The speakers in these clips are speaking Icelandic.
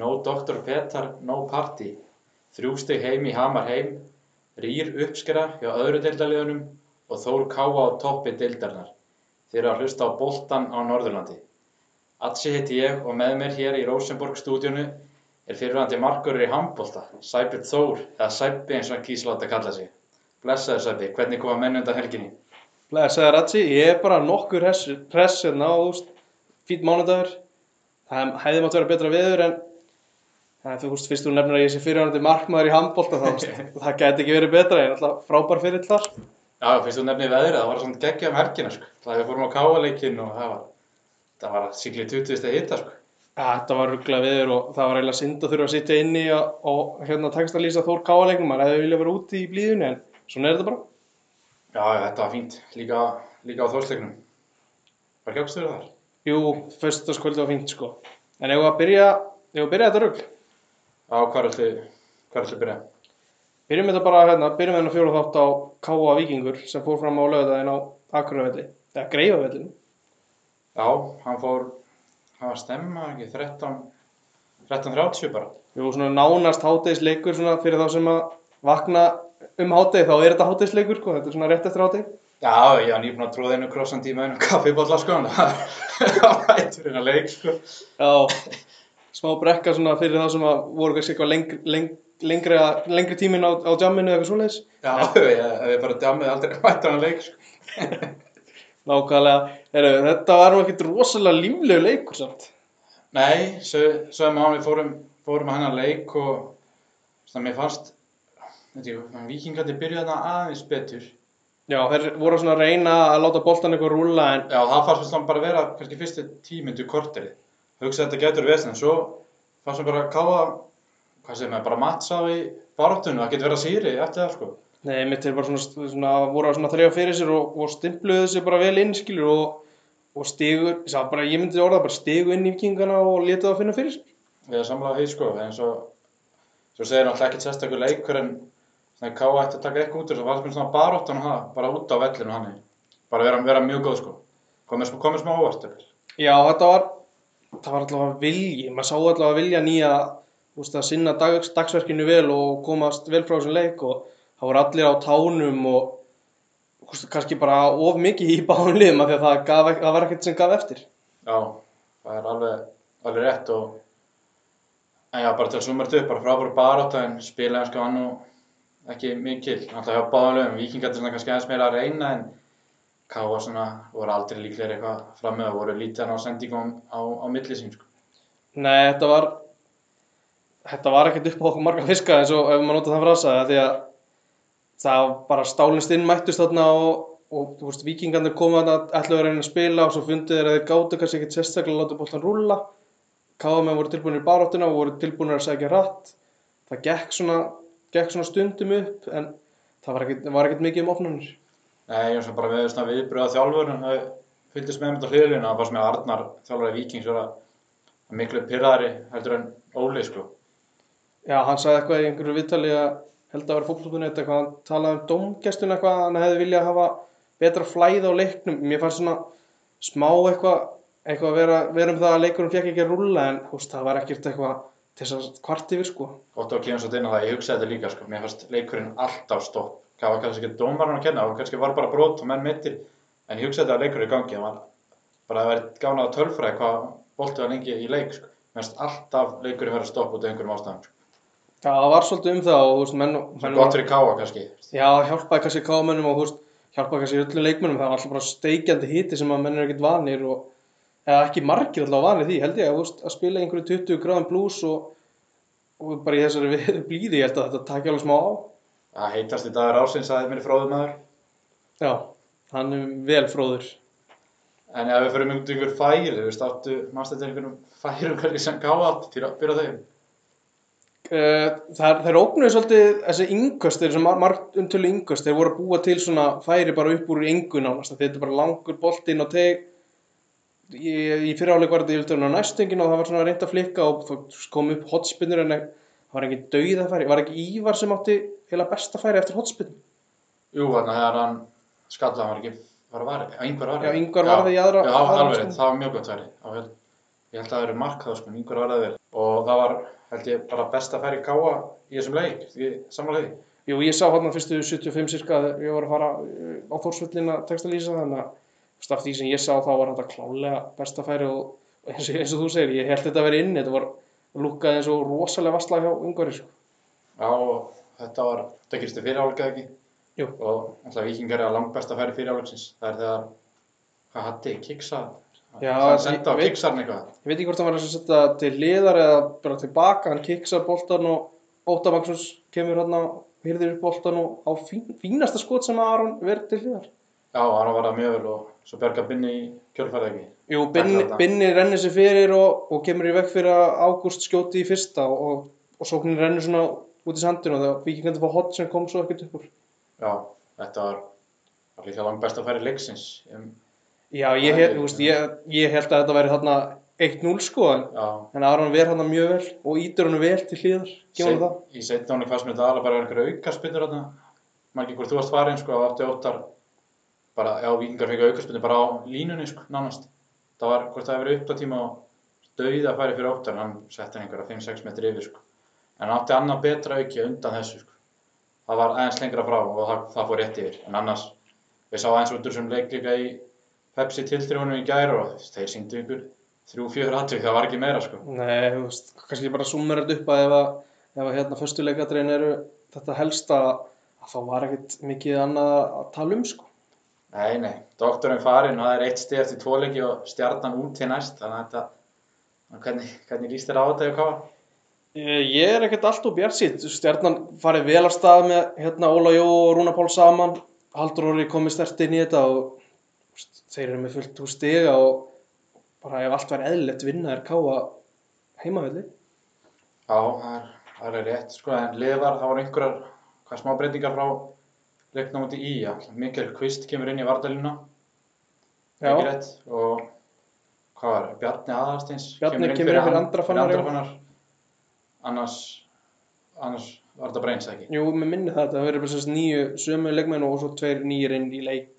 No Dr. Petar, no party. Þrjú stig heim í Hamar heim. Rýr uppskera hjá öðru deildaliðunum og Þór Káa á toppi deildarnar. Þeir eru að hlusta á boltan á Norðurlandi. Atsi heiti ég og með mér hér í Rosenborg stúdíunu er fyrirvændi markurur í handbolta, Sæbjörn Þór, eða Sæbbi eins og hann kíslátt að kalla sig. Blessaður Sæbbi, hvernig koma menn undan helginni? Blessaður Ratsi, ég er bara nokkur hress hérna á úst, fýtt mánudagur. Það hefði mátt vera betra viður en það, þú veist, fyrst þú nefnir að ég sé fyrirvændi markmaður í handbolta þá það gæti ekki verið betra en alltaf frábær fyrir þar. Já, fyrst þú nefnir veðrið, það var svona geggja um helgina, sko. Það við fórum á káaleikin og það var, það var síkli 20 steg hitta, sko. Ja, þetta var rugglega viður og það var eiginlega synd að þurfa að sitja inni og, og hérna tekst að lýsa Þór káalegnum, maður hefði viljað vera úti í blíðunni en svona er þetta bara. Já, þetta var fínt, líka, líka á þórsleiknum. Var? Jú, Já, hvað er allir, hvað er allir byrja? byrjum þetta bara hérna, byrjum við hérna fjóla þátt á Káa Víkingur sem fór fram á lögðaðin á Akureyravelli, eða Greifavellinu. Já, hann fór, hann var stemma, ekki, 13, 13.30 bara. Jú, svona nánast hátegisleikur svona fyrir þá sem að vakna um hátegi, þá er þetta hátegisleikur sko, þetta er svona rétt eftir hátegi. Já, ég var nýbúin að tróða einu krossandi í með einu kaffibólla, sko, það var hættur hérna leik, sko. Já, smá brekka svona fyrir þá sem að voru kannski eitthvað lengri, leng, lengri, lengri tímin á, á jamminu eða eitthvað svoleiðis. Já, ég hef bara djamið aldrei hættur hann leik, sko. Nákvæmlega, Heru, þetta var nú ekkert rosalega líflegu leikur samt. Nei, svo, svo að við fórum, fórum að hennar leik og þannig að mér fannst, vikingandi byrjuði þarna aðeins betur. Já, þeir voru svona að reyna að láta boltan eitthvað rúla en Já, það fannst mér bara að vera kannski fyrstu tímyndu korterið. Hugsaði að þetta getur vesinn, en svo fannst mér bara að káða, hvað segir maður, bara mattsa í baráttunum, það getur verið að síri eftir það, sko. Nei, mitt er bara svona, svona voru að svona þrjá fyrir sér og, og stimpluðu þessi bara vel inn, skilur, og, og stigu, sá bara, ég myndi orða bara stigu inn í vikingana og letu það að finna fyrir sér. Við erum samlað því, sko, en svo, svo segir náttúrulega ekkert sérstakur leikur en að káða ætti að taka eitthvað út þessu, það fannst mér svona baráttan og það, bara út á vellinu hann, bara vera, vera mjög góð, sko. Komið, komið smá óvart. Já, þetta var, það var allavega vilji, maður sá allavega vilja nýja, veist, að sinna dag, dagsverkinu vel og komast vel frá þessum leik og það voru allir á tánum og veist, kannski bara of mikið í báðum liðum af því að það, gaf, það var ekkert sem gaf eftir. Já, það er alveg, alveg rétt og en já, bara til að suma þetta upp, bara frábæru barátta en spila eins og hann nú ekki mikil, alltaf hjá vikingarnir svona kannski aðeins meira að reyna en Káa svona voru aldrei líklegir eitthvað fram með og voru lítið á sendingum á, á milli sín, sko. Nei, þetta var, þetta var ekkert upp á okkur marga fiska eins og ef maður nota það frasa því að það bara stálist inn mættust þarna og, og þú veist, vikingarnir komu þarna ætlaðu að reyna að spila og svo fundu þeir að þeir gátu kannski ekkert sérstaklega að láta boltan rúlla. Káðamenn voru tilbúinir í baráttuna og voru tilbúinir að segja rætt það gekk svona, gekk svona stundum upp en það var ekkert, mikið um opnunir Nei, ég var bara með svona viðbröða þjálfur en það fylgdist með mér á hliðlinu það var sem með Arnar þjálfur í Víkings vera miklu pyrraðari heldur en Óli, sko. Já, hann sagði eitthvað í einhverju viðtali að held að vera fókbalbúinni eitthvað, hann talaði um dómgæstun eitthvað, hann hefði viljað hafa betra flæð á leiknum, mér fannst svona smá eitthvað, eitthvað að vera, vera um það að leikurinn fekk ekki að rúlla en veist, það var ekkert eitthvað til þess að kvart yfir sko. Ótt á að kemur svo á það, ég hugsaði þetta líka, sko. Mér fannst leikurinn alltaf stopp. Það var kannski ekki dómarinn að kenna og kannski var bara brot og menn mittir. En ég hugsaði þetta að leikurinn í gangi. Það var bara að vera gána að tölfræði hvað boltið var lengi í leik, sko. Mér fannst alltaf leikurinn vera stopp út af einhverjum ástæðum, sko. Já, það var svolítið um það og þú veist, menn, menn gott fyrir káa kannski. Já, hjálpaði kannski kámennum og þú veist, hjálpaði kannski öllum leikmennum, það var alltaf bara steikjandi hiti sem að menn er ekkert vanir og eða ekki margir alltaf vanir því, held ég, að, veist, að spila einhverju 20 gráðum blús og, og bara í þessari blíði, ég held að þetta taki alveg smá á. Það heitast í dagur ársins að mér fróðum maður. Já, hann er vel fróður. En ef við fyrir í einhver færi, þú veist, áttu, mannst þetta einhverjum færum kannski sem káa átt til að byrja þeim. Uh, það, er ógnuð svolítið þessi yngöstir, sem margt umtölu yngöst, þeir voru að búa til svona færi bara upp úr yngu nánast, þetta er bara langur boltinn og teg í, í fyriráleik var þetta yfir á næstöngin og það var svona reynd að flikka og þá kom upp hotspinnur en það var ekki dauðafæri, var ekki Ívar sem átti heila besta færi eftir hotspinn Jú, þannig að hann skalla, hann var ekki, var að varði, yngvar varði. Já, Ingvar varði í aðra- Já, alveg, það var mjög gott færi. Vel- Ég held að það eru mark þá, sko, yngvar varði vel. og það var, held ég, bara besta færi káa í þessum leik, því samlega því. Jú, ég sá hann fyrstu 75 cirka ég var að fara uh, á Þórsvöllin að textalýsa þannig að af því sem ég sá þá var þetta klálega besta færi og eins og, eins og þú segir, ég held þetta að vera inn, þetta var lúkkaði eins og rosalega vassla hjá yngvari sko. Já, og þetta var, þetta gerist í fyrirháleika ekki? Jú. Og alltaf vikingar er að langt besta færi fyrirháleiksins. Það er þegar, hvað hatti, kiksa? Það senda á kiksarn eitthvað. Ég veit ekki hvort hann var að setja til hliðar eða bara tilbaka, hann kiksar boltan og Óta Magnús kemur á hýrðir upp boltan og á fín, fínasta skot sem Aron verið til hliðar. Já, hann var það mjög vel og svo bjarga binni í kjölfærið ekki. Jú, Binni. Binni rennir sér fyrir og, og kemur í vekk fyrir að Ágúst skjóti í fyrsta og, og, og sóknin rennur svona út í sandinu og vikingandi fá hot sem kom svo ekkert upp úr. Já, þetta var, líka langt besta færi leiksins. Um, Já, ég, hef, er- veist, ég, ég held að þetta væri þarna 1-0 sko en, en Aron ver hann mjög vel og ítur hann vel til hliðar, gefur hann það. í fannst mér þetta alveg bara vera einhverja. Man ekki hvort þú varst farin, sko, á 88 bara, já, vikingar fengið aukarspyndur bara á línunni, sko, nánast. Það var, hvort það hefur verið upptatíma og dauði að færi fyrir óttar, hann setti hann einhverja 5-6 metri yfir, sko. En hann átti annað betra auki undan þessu, sko. Það var aðeins lengra frá og það, það fór rétt yfir. En annars, við sá aðeins út úr sem leik líka í Pepsi tilþrjónum í gær og þeir syngdu ykkur þrjú, fjör atvik, það var ekki meira, sko. Nei, þú veist, kannski bara summer þetta upp að ef að, ef að hérna föstuleikadrein eru þetta helsta að þá var ekkert mikið annað að tala um sko. Nei, nei, doktorinn farinn og það er eitt stið eftir tvo leiki og stjarnan út til næst, þannig að þetta, hvernig, hvernig líst þér á þetta, Jókáfa? Ég ég er ekkert allt og bjart sitt, stjarnan farið vel af stað með hérna Óla Jó og Rúna Pál saman, Haldur Orri komið stert inn í þetta og þeir eru með fullt úr stiga og bara ef allt væri eðlilegt vinna er káa heimavelli. Já, það er, það er rétt, sko, en var, það voru einhverjar, hvað smá breytingar frá leiknum út í já, Mikkel Kvist kemur inn í vardalina, Já. ekki rétt, og hvað var, Bjarni Aðarsteins Bjarni kemur inn fyrir hann- Andra Fannar, já. Andra Fannar, annars, annars var þetta breyns, ekki? Jú, með minni það, það verður bara sérst nýju sömu leikmenn og svo tveir nýjir inn í leik,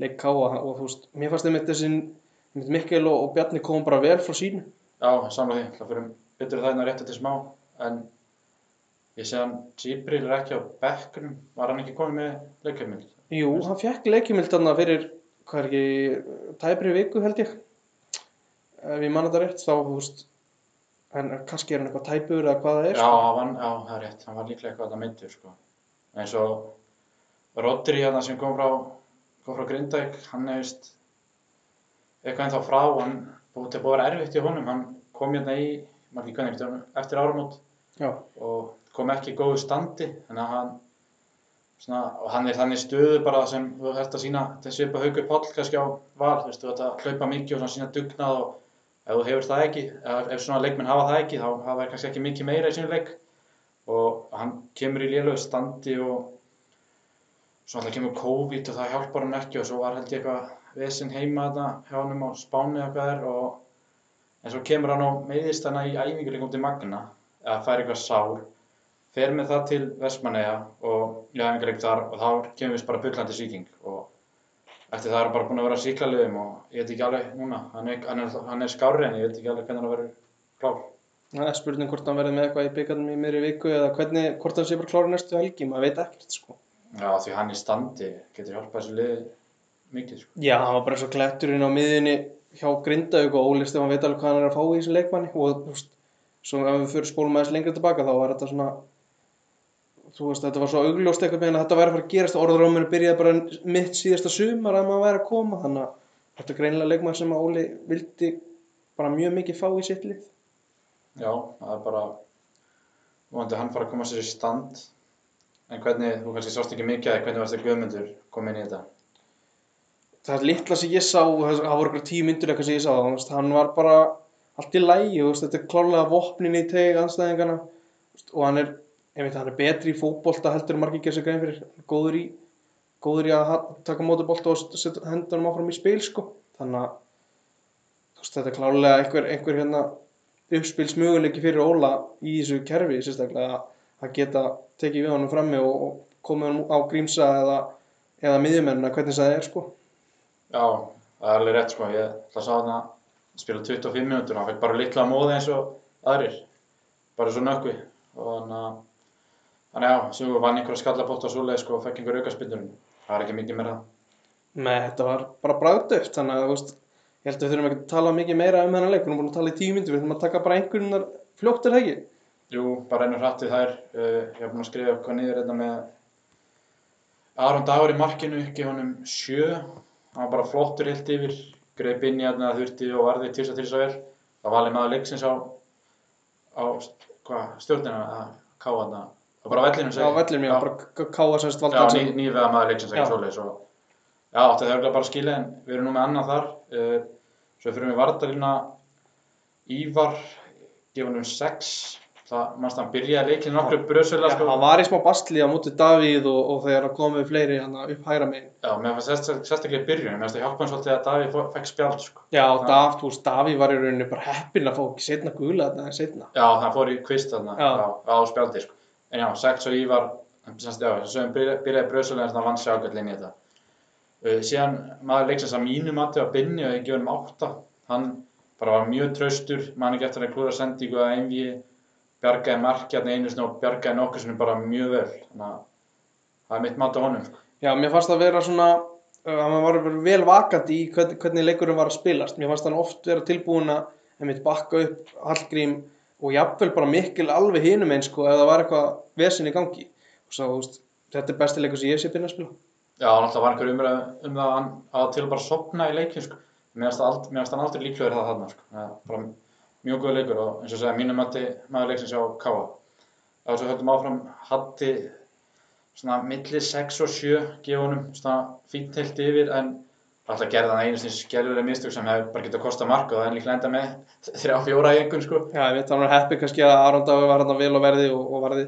leik káa og þú veist, mér fannst þeim þessi einmitt Mikkel og, og Bjarni komum bara vel frá sínu. Já, samla því, það fyrir betur það en að rétta til smá, en ég sé hann Gibril er ekki á bekknum, var hann ekki komið með leikheimild? Jú, hann fekk leikjumild þarna fyrir, hvað er ekki, tæpri viku held ég, ef ég manna þetta rétt, þá, þú veist, en kannski er hann eitthvað tæpur eða hvað það er, Já, sko. hann, já, það er rétt, hann var líklega eitthvað að myndur, sko. eins og Rodri hérna sem kom frá, kom frá Grindavík, hann vist eitthvað ennþá frá, hann búið til að búið að vera erfitt í honum, hann kom hérna í, maður ekki hvernig, eftir- eftir áramót. Já, og kom ekki í góðu standi. Þannig að hann svona, og hann er þannig stöðu bara sem þú ert að sína, þetta svipa haugur Páll kannski á val, þú veist, þú ert að hlaupa mikið og svona sína dugnað og ef þú hefur það ekki, ef, svona leikmenn hafa það ekki þá hafa þeir kannski ekki mikið meira í sínu leik. Og hann kemur í lélögu standi og svo alltaf kemur COVID og það hjálpar hann ekki og svo var held ég eitthvað vesinn heima þetta hjá hann á Spáni eða hvað er og en svo kemur hann og meiðist hann í æfinguleikum til Magna eða fær eitthvað sár fer með það til Vestmanneja og í æfingarleik þar og þá kemur við bara bullandi sýking og eftir það er bara búin að vera síklarliðum og ég veit ekki alveg núna hann er, hann er, hann er skárri en ég veit ekki alveg hvernig hann verður klár það er spurning hvort hann verði með eitthvað í byggarnum í meiri viku eða hvernig, hvort hann sé bara klári næstu helgi, maður veit ekkert, sko. Já, því hann í standi getur hjálpað þessu liði mikið sko. Já, hann var bara svo kletturinn á miðinni hjá Grindavík og Óli Stefán veit alveg hvað hann er að fá í þessu leikmanni og þú veist, svo ef við fyrir spólum aðeins lengra tilbaka þá var þetta svona þú veist, þetta var svo augljóst eitthvað með að þetta væri að fara að gerast. Orðuróminu byrjaði bara mitt síðasta sumar að maður væri að koma þannig að þetta er greinilega leikmann sem að Óli vildi bara mjög mikið fá í sitt lið. Já, það er bara vonandi hann fara að koma sér í stand. En hvernig, þú kannski sást ekki mikið að hvernig varst þið Guðmundur kom inn í þetta? Það litla sem ég sá, það voru eitthvað tíu myndur eitthvað sem ég sá, þú veist, hann var bara allt í lægi, þetta er klárlega vopnin í teg anstæðingana og hann er, veit, hann er betri í fótbolta heldur margir gerð sér grein fyrir. Góður í, góður í að taka móti bolta og setja hendunum áfram í spil sko, þannig að veist, þetta er klárlega einhver, einhver hérna uppspilsmöguleiki fyrir Óla í þessu kerfi, sérstaklega að- að geta tekið við honum frammi og, og komið honum á grímsa eða, eða miðjumennina, hvernig það er sko. Já, það er alveg rétt sko, ég ætla að sá hann að spila 25 minútur hann fekk bara litla móði eins og aðrir bara svo nökkvi og þannig að þannig já, sem við vann einhverja skallabótt og svoleið sko og fekk einhver aukaspindurinn það er ekki mikið meira. Nei, þetta var bara bragdöft, þannig að, veist, ég held að við þurfum ekki að tala mikið meira um þennan leik, við erum búin að tala í tíu myndir, við þurfum að taka bara einhverjum fljótt er það ekki? Jú, bara einu hrattið þær. Uh, ég hef búin að skrifa eitthvað niður þetta með Aron Dagur í markinu gefa honum sjö. Hann var bara flottur heilt yfir greip inn í hérna þurfti og varði til þess að til þess leiksins á á hvað, stjórnina að ká hann og bara á vellinu Já, ég, bara káða semst valda Já, ný, nývega maður leiksins ekki Já. svoleiðis og já, átti það örugglega bara skilja en við erum nú með annað þar uh, svo fyrir við vartalina Ívar gefa hann um sex það, mannst hann byrjaði leikinn nokkru bröðsöla Já, sko. hann var í smá bastli á móti Davíð og, og þegar komið fleiri hann upp hægra megin. já, mér sérst- sérstaklega í byrjun mér fannst það hjálpa hann svolítið að Davíð fekk spjald sko. Já, Dav, þú veist, Davíð var í rauninni bara heppinn að fá ekki setna gula þetta en setna. já, það fór í kvist þarna Já. á, á spjaldi sko. En já, sex og Ívar semst, já, að byrjaði, bröðsöla en það vann ágætlega inn í þetta uh, síðan maður leiksins að mínu mati var Binni og gefa hann átta hann bara var mjög traustur mann ekki eftir að klúra sendingu að einví bjargaði marki hérna einu sinni og bjargaði nokkur sinni bara mjög vel þannig að það er mitt mat á honum. Já, mér fannst það vera svona, uh, að maður var bara vel vakandi í hvernig, leikurinn var að spilast. Mér fannst hann oft vera tilbúin að bakka upp Hallgrím og jafnvel bara mikil alveg hinum eins, sko, ef það var eitthvað vesen í gangi. Og svo, veist, þetta er besti leikur sem ég sé byrja að spila. já, alltaf var einhver umræð um það að að til að bara sopna í leikin sko. fannst hann aldrei líklegur það þarna sko. Það bara mjög góð leikur og eins og segja mínu mati maður leiksins á Káa og svo höldum áfram Hatti svona milli 6 og 7 gefa honum svona fínt heilt yfir en alltaf gerði hann einu sinni skelvilega mistök sem hefur bara getað kostað mark og það er líklega enda með þrjá fjóra í einhvern sko Já, ég veit, hann var heppi kannski að Aron Davíð var hann vel á verði og, og varði.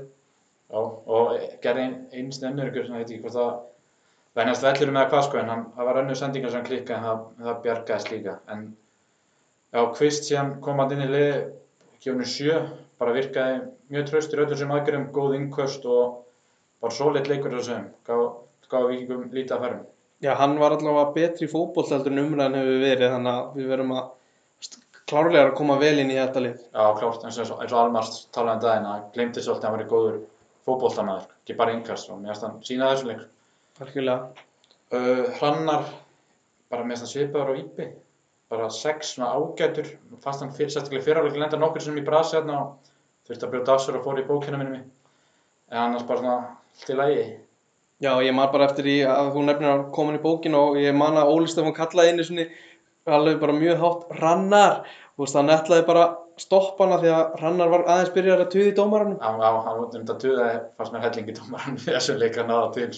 Já, og gerði ein, einu sinni önnur ykkur, svona veit ég ekki hvort það venjast vellurum eða hvað sko, en hann, það var önnur sendingar sem klikka en það, það bjargaðist líka. En já, Kvist síðan kom hann inn í liði, gjónu sjö, bara virkaði mjög traustur öllum sem aðgjörum, góð innköst og bara svoleitt leikur þessum, gaf, gaf vikingum lítið að færum. Já, hann var allavega betri í fótbolt heldur en umræðan hefur verið, þannig að við verum að klárlega að koma vel inn í þetta lið. Já, klárt, eins og, eins og Almar talaði um daginn að glemdi svolítið að hann var góður fótboltamaður, ekki bara innkast og mér finnst hann sína þessum leikur. Algjörlega. Uh, hrannar, bara með þess að svipaður á ípi, bara sex svona ágætur, fannst hann sérstaklega fyrirháleik lenda nokkur sem í brasi hérna og þurfti að af sér og fór í bókina minni en annars bara svona allt í lagi. Já, ég man bara eftir í að þú nefnir að koma inn í bókin og ég man að Óli Stefán kallaði inn í svona alveg bara mjög hátt rannar veist, hann ætlaði bara að stoppa hana því að rannar var aðeins byrjar að tuði í dómaranum Hann, hann, hann um þetta tuðaði, fannst mér hellingi dómaran við þessum leik að náða til.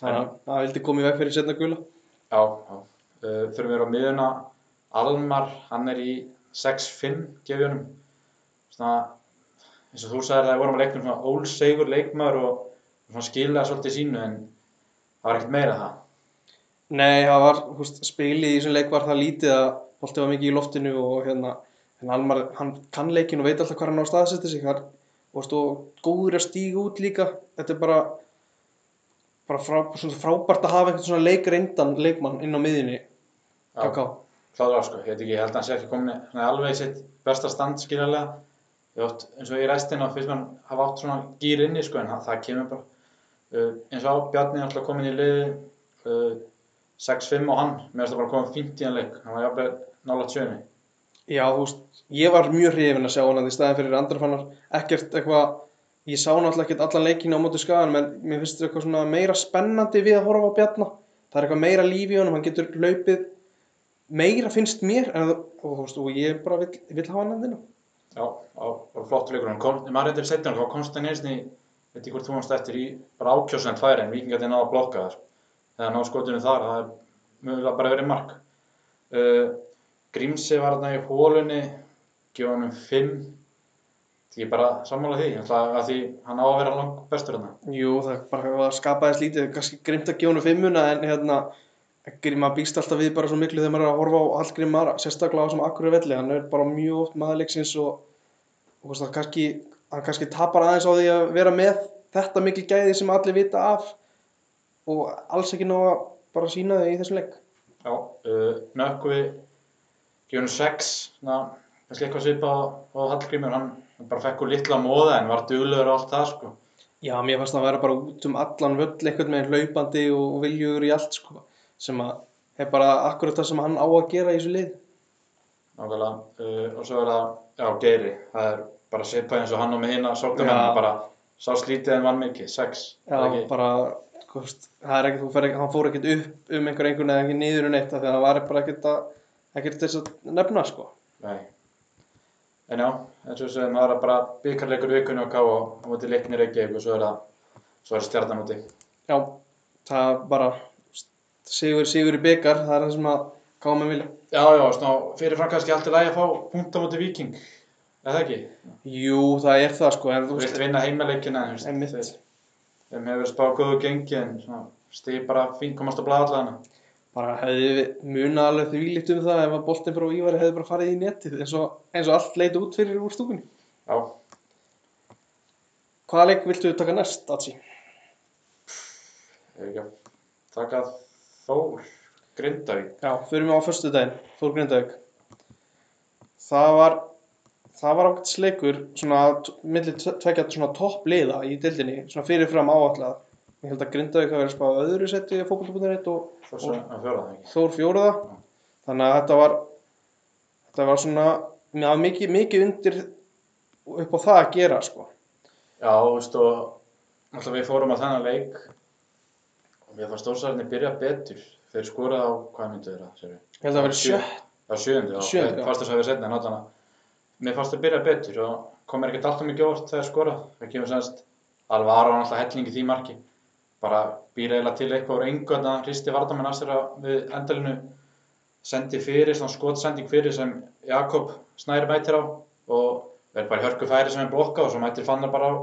þannig að hann vildi koma í veg fyrir setna gula Já, já. Uh, fyrir mér á miðuna, Almar, hann er í 6-5 gefjunum. Svona, eins og þú sagðir það, við vorum að leiknum svona ólsegur leikmaður og svona skilaði svolítið sínu en það var ekkert meira það. Nei, það var, veist, spilið í þessum leik var það lítið að boltið var mikið í loftinu og hérna, Almar, hann kann leikin og veit alltaf hvað hann á að staðsetja sig þar og góður að stíga út líka þetta er bara bara frá, frábært að hafa einhvern svona leikreyndan leikmann inn á miðjunni Já. KK Kláðar sko, ég ég held að hann sé ekki komin svona alveg í sitt besta stand átt, eins og í restina fyrst mann hafa átt svona gýr inni sko en það kemur bara. Uh, eins og á Bjarni er alltaf komin í liði uh, 6-5 og hann, mér finnst það bara komin fínt í hann leik, hann var jafnveg nála tjöni. Já, þú veist, ég var mjög hrifin að sjá hann í staðin fyrir andrafannar ekkert eitthvað, ég sá náttúrulega ekkert allan leikinu á móti skagan, menn mér finnst þetta eitthvað svona meira spennandi við að horfa á Bjarna. Það er eitthvað meira líf í honum, hann getur hlaupið meira finnst mér en, og, þú veist, og ég bara vill, vill hafa hann endina Já, komst veit ekki hvort þú varst eftir í, bara ákjósnend færi en vikingarnir náða að blokka þar. Þegar á skotinu þar, það er mögulega bara verið mark. Uh, Grímsi var þarna í hólunni, gefa hann um 5, því ég bara sammála því, að því hann á að vera langt bestur þarna. Jú, það er bara það skapaðist lítið, kannski grimt að gefa hann fimmuna en hérna, maður býst alltaf við bara svo miklu þegar maður er að horfa á Hallgrim Mara, sérstaklega á sem akkur velli, hann er bara mjög oft maðurleiksins og, og kannski, hann kannski tapar aðeins á því að vera með þetta mikil gæði sem allir vita af og alls ekki ná að bara sína þau í þessum leik. Já, uh, Nökkvi, hann 6, svona, kannski eitthvað svipa á, á Hallgrímur, hann hann bara fekk úr litla móða en var duglegur og allt það sko. Já, mér fannst það að vera bara út um allan völl einhvern veginn hlaupandi og viljugur í allt sko, sem að er bara akkurat það sem hann á að gera í þessu lið. Nákvæmlega, uh, og svo er það, já, Geiri, það er bara svipað eins og hann og með hina sóknarmenn, Já. bara sá slítið en vann mikið, sex, Já, ekki? bara, veist, það er ekkert, ekki, hann fór ekkert upp um einhver einhvern eða ekki niður um neitt því að það var bara ekkert að, ekkert þess að nefna sko. Nei. En já, eins og sem það er bara byggarleikur vikunni og ká og á móti leiknir Reykjavík og svo er það, er úti. Já, það er bara sigur, sigur í byggar, það er það sem að káma vilja. Já, já, svona, fyrirfram kannski allt í lagi að fá punkt á Víking, eða ekki? Jú, það er það sko, Þú vilt vinna heimaleikina, en þú veist, Einmitt. þeir- þeim hefur spáð góðu gengi en svona, stig bara fín komast á blaðallana. bara hefði við munað alveg því líkt um það ef að boltin bara og Ívari hefði bara farið í netið eins og, eins og allt leiti út fyrir úr stúkunni. Já, Hvaða leik viltu taka næst, Atsi? hefur ekki að taka Þór, Grindavík. Já, fyrir mig á förstu daginn, Þór Grindavík. Það var, það var ákveðt sleikur, svona, t- milli tve- tveggja svona toppliða í dildinni, svona fyrirfram áallað. Ég held að Grindavík hafi verið spáð öðru seti í fótbolta.net og Þór að ekki. Þór fjóraða. Þannig að þetta var, þetta var svona, var mikið, mikið undir upp á það að gera, sko. Já, þú veist og alltaf við fórum á þennan leik og mér fannst stórsararnir byrja betur. Þeir skoraði á, hvað myndu þeirra, við? Ég held að það verið sjö, sjöundi, já. Sjöundi, Þeir já. Fannst þess að við setna, að mér fannst þeir byrja betur og kom mér ekkert alltaf mikið óvart þegar skora. Það kemur semst alveg aðra alltaf helling í því marki. Bara býra eiginlega til eitthvað úr engu þarna, hristi vardamenn að sér að við endalinu sendi fyrir, svona skotsending fyrir sem Jakob Snæri mætir á og verður bara hörku færi sem er blokka og svo mætir Fannar bara á,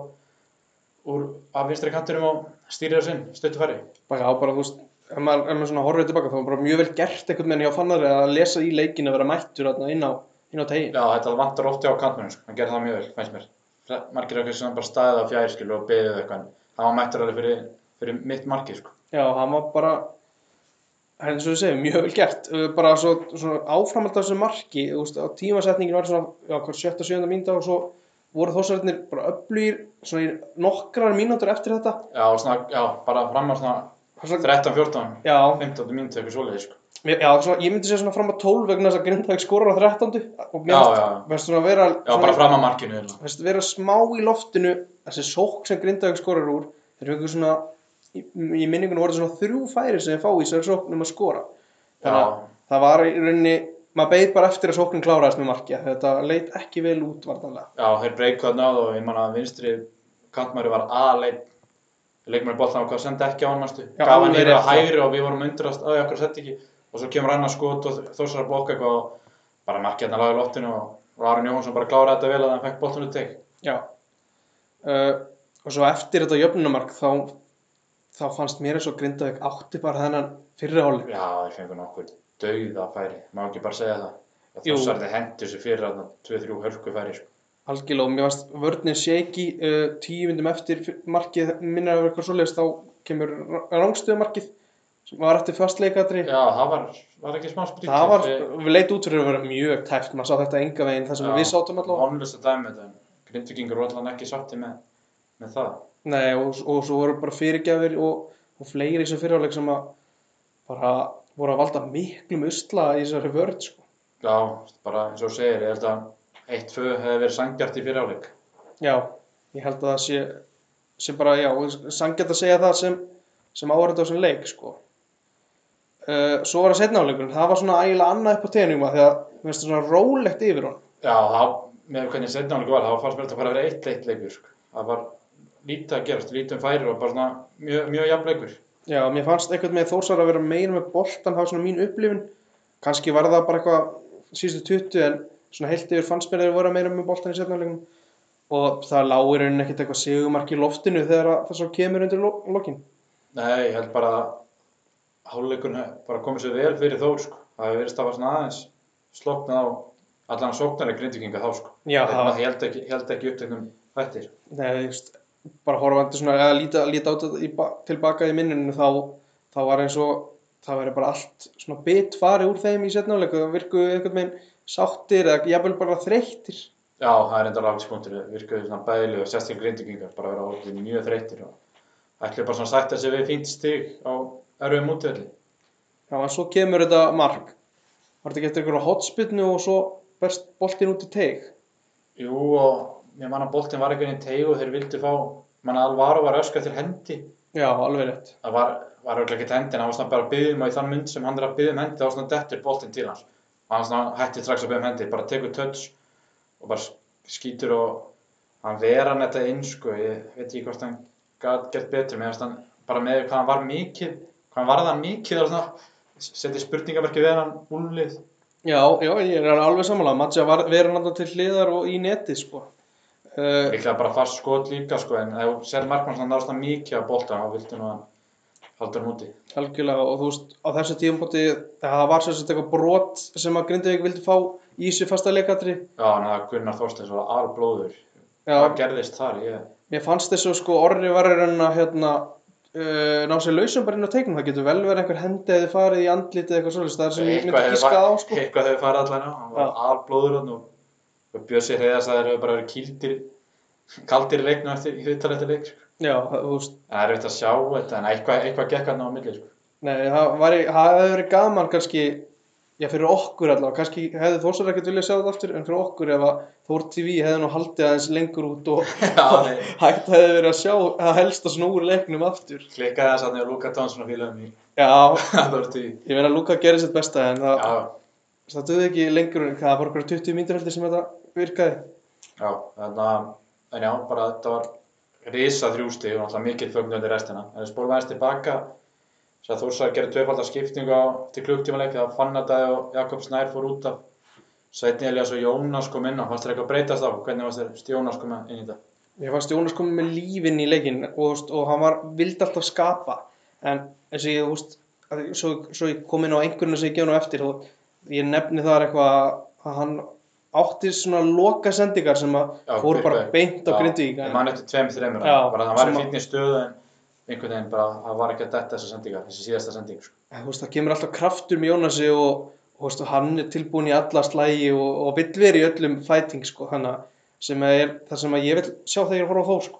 úr af vinstri kantinum og stýrir það sinn, stöttu færi. bara á bara, þú veist, ef maður, ef maður svona horfið tilbaka, þá var bara mjög vel gert einhvern veginn hjá Fannari að lesa í leikin að vera mættur inn á, inn á tegin. Já, þetta vantar ofti á kantmennum, sko. hann gerði það mjög vel, finnst mér. Margir eitthvað sem bara staðið á fjæriskilu og beðið eitthvað, hann var mættur alveg fyrir, fyrir mitt markið, sko. Já, hann var bara, eins og við segjum, mjög vel gert. Bara svo, svona áframhald af þessu marki, þú veist, á tímasetningin var svona, já, hvað, sjötta, sjönda mínúta og svo voru þósararnir bara öflugir svona í nokkrar mínútur eftir þetta. Já, svona, já, bara fram á svona Svona, 13, 14, já, 15 mínúti eitthvað svoleiði, sko. Mér- já svona, ég myndi segja svona fram á 12 vegna þess að Grindavík skorar á 13. og mér finnst- mér finnst svona að vera Já, bara fram á markinu, hérna. Þú veist, vera smá í loftinu þessi sók sem Grindavík skorar úr þeir eru einhver svona í, í minningunum voru svona þrjú færi sem þeir fá í þessari sóknum að skora þannig að það var í rauninni maður beið bara eftir að sóknin kláraðist með markja þetta leit ekki vel út vartanlega já, þeir á það og ég man að vinstri kantmæri var aðleik. Leikmæri boltan á hvað sendi ekki á hann, Gaf hann yfir já. hægri og við vorum undrast, að okkur sett ekki. Og svo kemur annar skot og þósar að blokka eitthvað og bara markið hérna laga í loftinu og, Aron Jóhansson bara kláraði þetta vel að hann fekk boltan út teg. já uh, og svo eftir þetta jöfnumark þá, þá fannst mér eins og Grindavík átti bara þennan fyrri hálfleik Já, þeir fengur nokkur dauða færi, má ekki bara segja það. Jú. Þessar þeir hendur sér fyrir þarna 2-3 hörku færi, sko. algjörlega og mér fannst vörnin shaky uh, tíu myndum eftir markið minna að vera eitthvað svoleiðist þá kemur rángstöðumarkið sem var eftir fastleikatri Já, það var, var ekki smá sprítið. það var, við leit út fyrir að vera mjög tæft maður sá þetta enga veginn þar sem Já. við sátum allavega Vonlust að dæmi þetta, grindvikingur var allan ekki sátti með, með það. Nei, og, og svo voru bara fyrirgjafir og, og fleiri sem fyrirháleik sem að bara voru að valda miklum usla í þessari vörð sko. Já, bara eins og segir, ég held að 1-2 hefði verið sangjart í fyriráleik. já, ég held að það sé sem bara, já, sangjart að segja það sem, sem áhverjandi á þessum leik sko. Uh, svo var það setna áleikurinn það var svona ægilega annað upp á tegnum því að finnst það svona rólegt yfir hún Já, það, með hvernig setnáleiku var, þá fannst mér þetta bara að vera eitt leitt leikur, sko. Það var lítið að gerast, lítið um færi og bara svona mjög, mjög jafn leikur. Já, mér fannst einhvern með Þórsar að vera meira með boltan, það var svona mín upplifun. Kannski var það bara eitthvað síðustu 20 en svona heilt yfir fannst mér að þeir voru meira með boltan í setnáleikum. Og það lág í rauninni ekkert eitthvað segumark í loftinu þegar að það svo kemur undir lo lokin. Nei, ég held bara að háluleikurinn bara komið sér vel fyrir Þór, sko. Það hefur verið stafað svona aðeins sloknað á allan sóknarlega grindvikinga þá, sko. Já, Það það held ekki, ekki uppteknum hættir. nei, veist, bara horfandi svona, eða líta, líta á þetta í ba tilbaka í minninu þá, þá var eins og það verið bara allt svona bit farið úr þeim í setnáleiku. Það virkuðu einhvern veginn sáttir eða jafnvel bara þreyttir. Já, það er enda rákspunktur, virkuðu svona bæli og sérstaklega grindvikingar, bara vera orðið mjög þreyttir og ætli bara svona sætt að sé við fínt stig á erfum útvöldi. Já, en svo kemur þetta mark. Var þetta ekki eftir einhverja hotspinnu og svo berst boltinn út í teig? Jú, og ég man að boltinn var einhvern veginn teig og þeir vildi fá, mann að Alvaro var ösku eftir hendi. Já, alveg rétt. Það var, var auðvitað ekki hendin, hann var svona bara að byggja um og í þann mynd sem hann er að byggja um hendi, þá var svona dettur boltinn til hans. Og hann svona hætti strax að byggja um hendi, bara tekur touch og bara skýtur og hann ver hann þetta inn, sko, ég veit ekki hvort hann gæti gert betur, með hann bara með hvað hann var mikið, hvað varð hann mikið setja spurningamerki við hann úlið. Já, já, ég er alveg samanlega. Matja var verið náttúrulega til hliðar og í neti, sko. Uh, Líklega bara fast skot líka, sko, en ef þú ser markmann svona náðast hann mikið á boltan, þá viltu nú hann halda hann úti. algjörlega og þú veist, á þessu tíumpóti það var sagt eitthvað brot sem að Grindavík vildi fá í þessu fasta leikatri. Já, hann að Gunnar Þorsteins var alblóður. Já, Hvað gerðist þar? Ég... mér fannst þessu sko orri var að hérna uh, ná sér lausum bara inn á teiknum. Það getur vel verið einhver hendi eða farið í andlitið eitthvað svolítið. Það er sem ég myndi hefur gíska á sko. Eitthvað hefur farið allan á, hann var alblóður og, og Bjössi Hreiðars að þeir hefur bara verið kýldir, kaldir leiknum eftir, í viðtal eftir leik, sko. Já, það- veist, það er veit að sjá þetta, en eitthvað, eitthvað gekk hann á milli, sko. nei, það það hefði verið gaman kannski, já fyrir okkur allavega, kannski hefði Þórsar ekkert viljað sjá þetta aftur, en fyrir okkur ef að Þór TV hefði nú haldið aðeins lengur út og hægt hefði verið að sjá að helst að snúri leiknum aftur. Klikkaði þess að nefnir Luka Tónsson og fílaðum í Alveg því. ég meina Luka gerir sitt besta en það, það döði ekki lengur en það voru okkur 20 mínútur heldur sem þetta virkaði. já, þannig að, en já, bara þetta var risa þrjústi og náttúrulega mikill fögnundi restina. En við spólum aðeins tilbaka, þess að Þórsar gerði tvöfaldar skiptingu á til klukktímaleik þegar Fannadæði og Jakob Snær fór út af Sveitni Elias og Jónas kom inn á, fannst þér eitthvað að breytast á? Hvernig fannst þér Jónas koma inn í þetta? Mér fannst Jónas komið með lífin í leikinn og, og hann var, vildi alltaf skapa en eins og ég, að, svo, svo ég kom inn á einhverjum sem ég gef nú eftir og ég nefni þar eitthvað að hann átti svona loka sendingar sem að fór bara beint á Grindvík Ég man eftir tveim, þreimur, bara hann var í fínni stöðu en einhvern veginn bara, hann var ekki að detta þessa sendingar, þessi síðasta sending, sko. þú veist, það kemur alltaf kraftur með Jónasi og, og veist, hann er tilbúin í alla slægi og, og vill vera í öllum fighting sko, þannig að sem er það sem ég vil sjá þegar ég horfa á þó sko.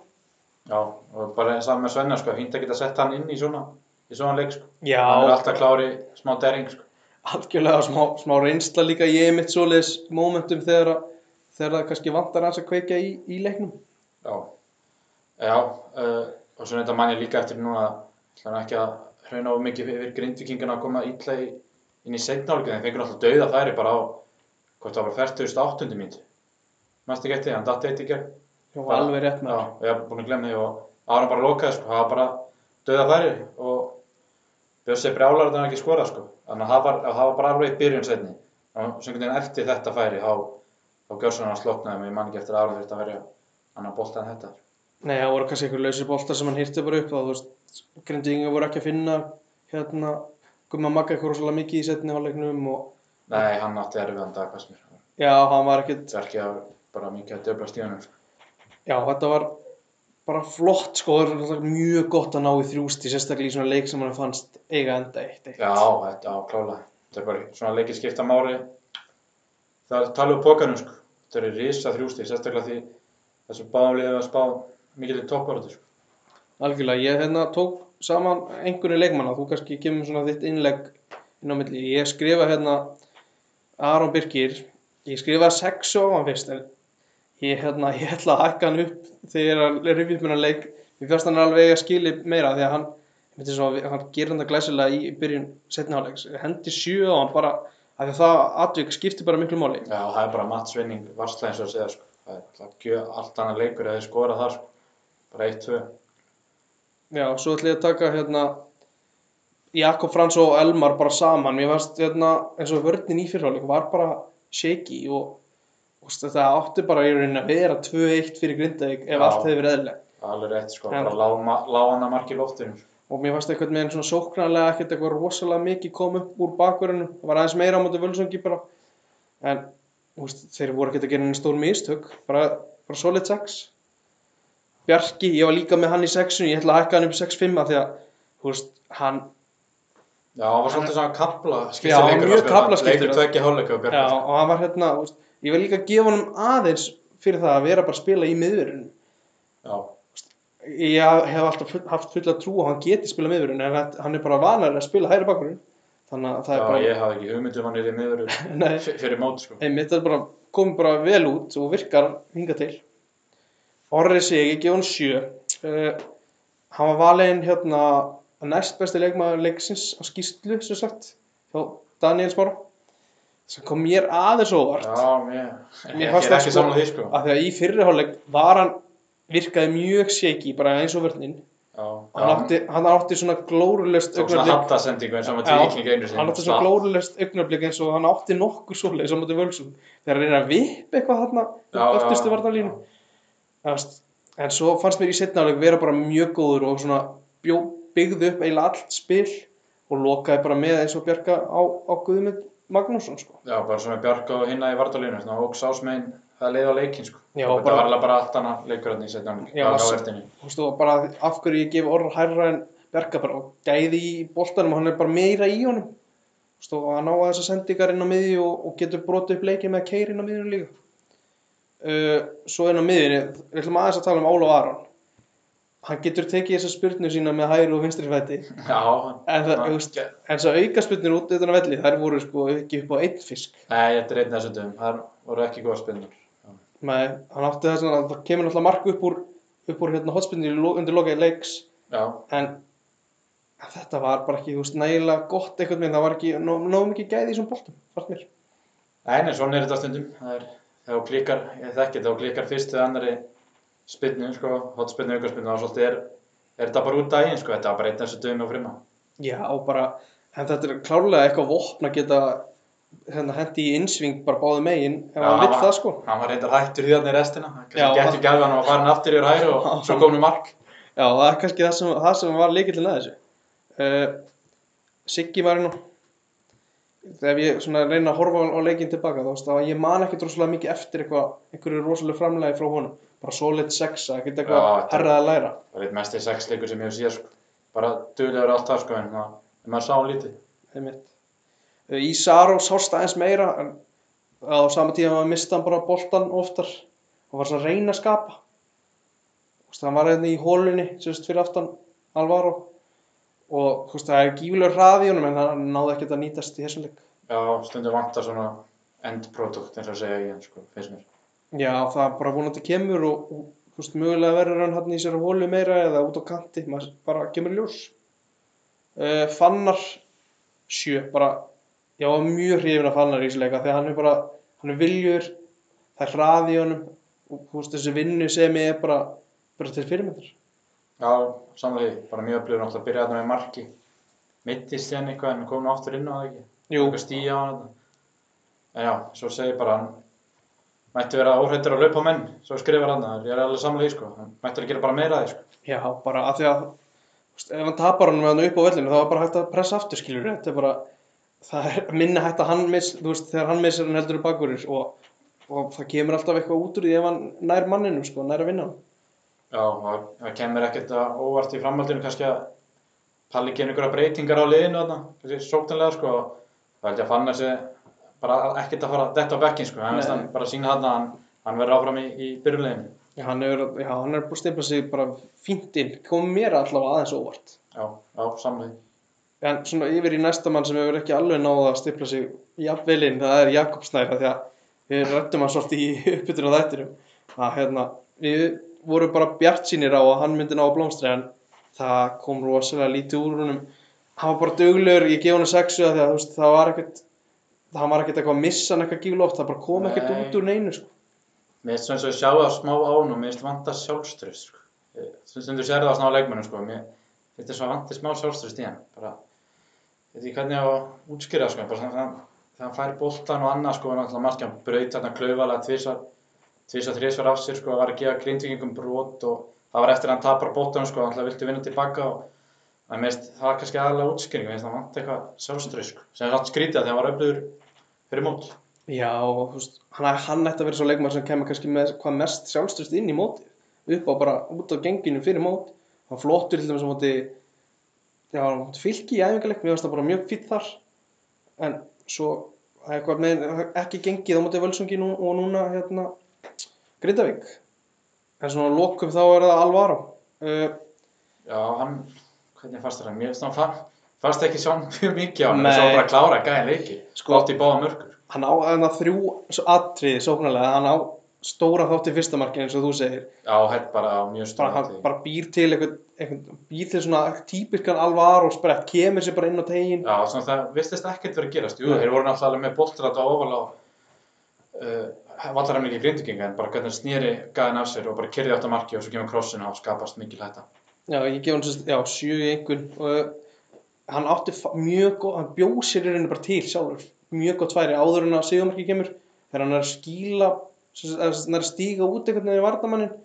Já, og bara saman með Svenna, sko, að geta sett hann inn í svona, í svona leik, sko. Já, Hann er alltaf klári smá derring, sko. algjörlega smá, smá reynsla líka ég mitt svoleiðis momentum þegar, þegar það kannski vantar hans að kveikja í, í leiknum Já, já, uh, og svo þetta man ég líka eftir núna, ætla ekki að hrauna of mikið yfir grindvikingana að koma illa í, inn í setnálgið, þeir fengur alltaf dauða færi bara á, hvort það var 48. mínútu. Mæstu ekki eftir því, hann datt eitt í gerð. Já, alveg rétt með Já, ég hef búin að glemja því og Aron bara lokaði sko, það var bara döða færi og Bjössi brjálar þetta ekki skorað sko. Þannig að það var, það var bara alveg í byrjun setni. Og sem einhvern veginn eftir þetta færi, þá, þá gjör svona sloknaði mig, ég man ekki eftir að Aron þurfti að verja annan bolta en þetta. Nei, það voru kannski einhver lausir boltar sem hann hýrti bara upp þá, þú veist, grindingar voru ekki að finna hérna, gumma magga eitthvað rosalega mikið í setni hálfleiknum og Nei, hann átti erfiðan dag, hvað sem er. já, hann var ekkit Það er ekki að bara mikið að döfla stíðunum. Sko. Já, þetta var bara flott sko, það er náttúrulega mjög gott að ná í þrjústi, sérstaklega í svona leik sem hann fannst eiga enda eitt eitt. Já, þetta á klála. Þetta er bara svona leikið skipta máli. Það er talið um pókanum sko. Þetta eru risa þrjústi, sérstaklega því þessu báðum liðið að spá í toppáratu sko. Algjörlega, ég hérna tók saman einhverju leikmanna, þú kannski kemur svona þitt innlegg inn á milli. Ég skrifa hérna Aron Birkir, ég skrifa sex á hann fyrst, en ég, hérna, ég ætla að hækka hann upp þegar að rifið mér hann leik. Mér fannst hann alveg að skili meira því að hann, svo, hann gerir hann glæsilega í byrjun setniháleiks, hendi sjö á hann bara, af því að það atvik skiptir bara miklu máli. Já, það er bara mattsvinning varsla eins og að segja sko. Það er alltaf gjöð allt annað leikur eða þeir skora þar sko. Bara 1-2. Já, svo ætlum ég að taka hérna Jakob Frans og Elmar bara saman mér fannst hérna eins og vörnin í fyrirháleik var bara shaky og, og þetta átti bara í rauninni að vera 2-1 fyrir Grindavík ef Já. allt hefði verið er alveg rétt sko. En- Bara lág, ma- lág hann að marki loftinu. sko. og mér fannst eitthvað með svona sóknarlega ekkert eitthvað rosalega mikið kom upp úr bakverðinu það var aðeins meira á móti völsungi bara en veist, þeir voru ekkert að gera einu stór mistök bara, bara solid 6 Bjarki, ég var líka með hann í 6 ég ætla að hækka hann upp í 6-5 af því að veist, hann Já, hann var svolítið svona kapla Já, mjög. Leikur tvekki hálfleika og Já, Bjarkar. og hann var hérna, veist, ég vil líka gefa honum aðeins fyrir það að vera bara að spila í miðverðinu. Já, Ég hef alltaf full, haft fulla trú að hann geti spila miðverðinu en þetta- hann er bara vanar að spila hægri bakkurinn. Þannig að það já er bara, ég hafði ekki hugmyndum hann er í nei, fyrir mót, sko. einmitt, er bara, komið bara vel út og virkar hinga til. Orri sig, ég gef hann sjö. Uh, hann var valinn hérna næst besti leikmaður leiksins á skýslu, sem sagt, hjá Daniel Smára. sem kom mér aðeins óvart. Já, mér, fannst ekki saman því, sko. af því að í fyrirháleik var hann virkaði mjög shaky bara eins og vörninn Já, hann átti, hann átti svona glórulöst Tók svona augnablik hattasendingu eins og maður Já, tíking einu sinni. hann átti svona glórulöst augnablik eins og hann átti nokkur svoleiðis á móti völsum þegar hann reyna að vipp eitthvað Já, já, öftustu já. En svo fannst mér í setnáleik vera bara mjög góður og svona bjó, byggði upp eiginlega allt spil og lokaði bara með eins og Bjarka á, á Guðmund Magnússon sko. Já, bara svona Björk og hinna í vardalínu, svona óks ásmein, það leiði á leikinn, sko. Já, Og Þetta var alveg bara allt annað leikur hann í setjum, Já. Þú veist, og bara af hverju ég gef orður hærra en Bjarka bara og gæði í boltanum og hann er bara meira í honum Þú og hann á að þessar sendingar inn á miðju og, og getur brotið upp leikið með að keira inn á miðjunum líka uh, svo inn á miðjunni. Við ætlum aðeins að tala um Ólaf Aron. Hann getur tekið þessa spurnu sína með hægri og vinstri fæti. Já, en en svo auka spurnir út utan að velli, þær voru sko ekki upp á einn fisk. Nei, þetta er einn af þessum það voru ekki góða spinnur. Nei, hann átti þess að það kemur náttúrulega mark upp úr, upp úr hérna hotspinni undir lokaði leiks. Já, en þetta var bara ekki, veist, nægilega gott einhvern veginn, það var ekki nóg, nóg mikið gæði í fannst mér. Nei, nei, svona er þetta stundum. Það er, þegar þú klikkar, ég þekki þetta, þú klikkar fyrst eða annari spinnu, sko, hotspinnu, aukarspinnu, og svolítið er, er þetta bara út daginn, sko, þetta var bara einn af þessu dögum og frimma. Já, og bara, en þetta er klárlega eitthvað vopn að geta hérna, hendi í innsving bara báðu megin ef Já, hann var- það sko. Hann var reyndar hættur í restina, Já, það getur ekki alveg hann var farin aftur yfir hæri og svo kom nú mark. Já, það er kannski það sem, það sem var líkillin að þessu. Uh, Siggi var nú, þegar ég svona reyna að horfa á leikinn tilbaka, þá að ég man ekki droslega mikið eftir einhverju rosalega framlegi frá honum. Bara solid sexa, ekkert eitthvað herrað að læra. Það var eitt mest í sex leikur sem ég hef séð, sko. Bara duglegur allt það, sko, en maður sá lítið. Uh, Í Saró sást aðeins meira en á sama tíma var mista hann bara boltan oftar og var svona að reyna að skapa Þú veist, hann var hérna í hólunni sérst fyrir aftan Alvaro og þú veist, það er gífulegur hraði honum en hann náði ekkert að nýtast í þessum leik Já, stundum vantar svona end product, eins og segja ég, sko, finnst mér. Já, það er bara vonandi kemur og, og þú veist, mögulega verður hann hann í sér hólu meira eða út á kanti, maður bara kemur ljós. Uh, fannar sjö, bara, ég var mjög hrifin af Fannar í þessu leika að hann er bara, hann er viljur, það er hraði honum og þú veist, þessi vinnu sem er bara, bara til fyrirmyndar. Já, því, bara mjög öflugur náttúrulega að byrja þarna með marki. Mittist síðan eitthvað en kom nú aftur inn á það ekki. Jú, Eitthvað stíja á þetta. En já, svo segir bara hann mætti vera óhrættur að laupa á menn, svo skrifar hann það, ég er alveg samanlega í sko, hann mætti að gera bara meira af því sko. já, bara af því að, þú veist, ef hann tapar hann með hann upp á vellinu þá er bara hægt að pressa aftur, skilur þetta er bara, það er minna hægt að hann miss, þú veist, þegar hann missir hann heldur upp bakverðis og, og það kemur alltaf eitthvað út úr því ef hann nær manninum, sko, nær að vinna hann. Já, það, það kemur ekkert að óvart í framhaldinu kannski að Palli gerir einhverja breytingar á liðinu þarna, kannski sóknarlega sko, og það held ég að fanna sig bara ekkert að fara detta á bekkin sko, Nei. veist hann bara sína þarna að hann, hann verður áfram í, í byrjuleginu. Já, hann er, já, hann er búin að stimpla sig bara fínt inn, kom mér allavega aðeins óvart. Já, já, samanlega. En svona yfir í næsta mann sem hefur ekki alveg náða að stimpla sig jafnvel inn, það er Jakob Snæra því að við rættum hann svolítið í uppbytun á þættinum. Að hérna, við vorum bara bjart sínir á að hann myndi ná að blómstri en það kom rosalega lítið úr húnum. Hann var bara duglegur, ég gef hann sexu að því að þú veist, það var ekkert, það var ekkert eitthvað að missa hann eitthvað gíflótt, það bara kom ekkert út úr neinu, sko. Mér finnst svona eins og sjá það smá á hann og mér finnst vanta sjálfströst sko. Ég- Stundum sér það svona á leikmennum sko. Mér finnst það vantið smá sjálfströst í hann. Bara, veit ekki hvernig að útskýra það sko. Hann fær boltan og annað sko. Náttúrulega markið hann braut þarna klaufalega tvisar, tvisar, þrisvar af sér sko. Var að gefa grindvíkingum brot og það var eftir að hann tapar boltanum sko. Hann vildi vinna tilbaka og það var kannski aðalega finnst það vanta eitthvað sjálfströst sko. Sem er satt skrítið að því að hann var öflugur fyrir mót. Já, veist, hann, hann ætti að vera svo leikmaður sem kemur kannski með hvað mest sjálfströst inn í mótið, upp á bara út á genginu fyrir mót, hann flottur til dæmis á móti já, fylki í æfingarleik, mér finnst það bara mjög fýtt þar en svo eitthvað með ekki gengið á móti völsungi nú, og núna hérna Grindavík en svona að lokum þá er það Alvaro uh, Já, hann, hvernig fannst hann? Mér finnst fann, fannst ekki sjá mjög mikið á hann, Nei. þess að bara að klára gæðin leiki, Sko- átt í báða mörgur. hann á þarna þrjú atriði sóknarlega, hann á stóra þátt í fyrsta marki eins og þú segir Já, hætt bara mjög bara, hann stóðandi. bara býr til eitthvað, eitthvað býr til svona típiskan Alvaro sprett, kemur sér bara inn á tegin Já, svona það vistist ekkert verið að gerast. Jú, þeir voru náttúrulega með boltrætt á ofal á uh, vallarhemningi grindvikinga en bara hvernig hann snýri gæðin af sér og bara kyrði átt að marki og svo kemur krossin og skapast mikil hætta. já, ég gef hann sérst, já, sjö í einhvern og uh, hann átti mjög góð, hann bjóð sér í rauninni bara til sjálfur, mjög gott færi áður en að Sigurmarki kemur, þegar hann er að skíla hann er að stíga út einhvern veginn í vardamannin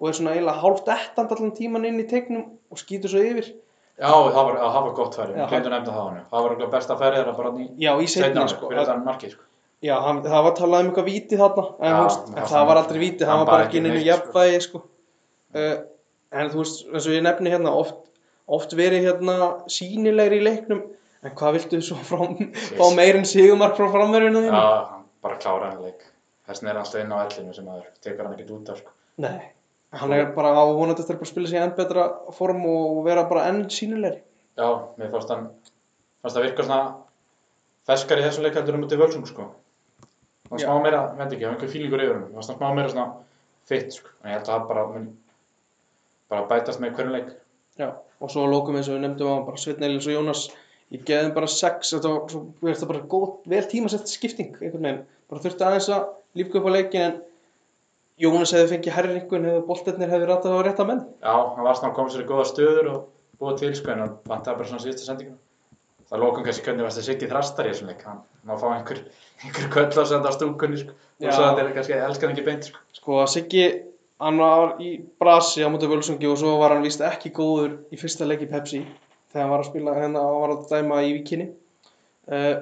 og er svona eiginlega hálft ettand allan tíman inn í tegnum og skýtur svo yfir Já, það var, það var gott færi, Já, við glemdum nefnda það hann. Það var besta færið þeirra bara í já, setna sko, fyrir þann markið sko. Já, hann, það var talað um eitthvað víti þarna en, Já, þú veist, fannst það hann- var aldrei víti, hann hann var bara ekki neitt, sko. jafnvægi sko. uh, en þú veist, eins og ég nefni hérna oft, oft verið hérna sínilegri í leiknum en hvað viltu svo frá, fá meir en sigumark frá framverðinu þínu? Já, hann bara kláraði hann leik. Þessin er alltaf inn á ellinu sem aður, tekur hann ekkert út af sko. Nei, hann er bara á vonandi eftir að spila sig enn betra form og vera bara enn sínilegri Já, mér fannst hann, fannst það virka svona ferskar í þessum leik heldur um út í völsung sko. Var smá meira, veit ekki, það var einhver fílingur yfir hann. Það var smá meira svona fitt sko. En ég held að það bara mun bara bætast með hverjum leik. Já, og svo að lókum eins og við nefndum á bara Sveinn Eilins og Jónas ég geði þeim bara sex þetta var, svo, finnst það bara góð, vel tímasett skipting einhvern veginn, bara þurfti aðeins að lífka upp á leikin en Jónas hefði fengið herri einhvern hefði boltetnir hefði ratað á rétta menn Já, hann var svona koma sér í góða stöður og búa til sko, en hann vantaði bara svona síðustu sendinguna. Það lókum kannski hvernig varst það Siggi þrastar í þessum leik. Hann má fá einhver, einhver köll á senda á stúkunni sko. Og svo þetta er kannski elskar hann ekki beint sko. sko Siggi, hann var í brasi á móti völsungi og svo var hann víst ekki góður í fyrsta leik í Pepsi þegar hann var að spila hérna og var að dæma í vikinni uh,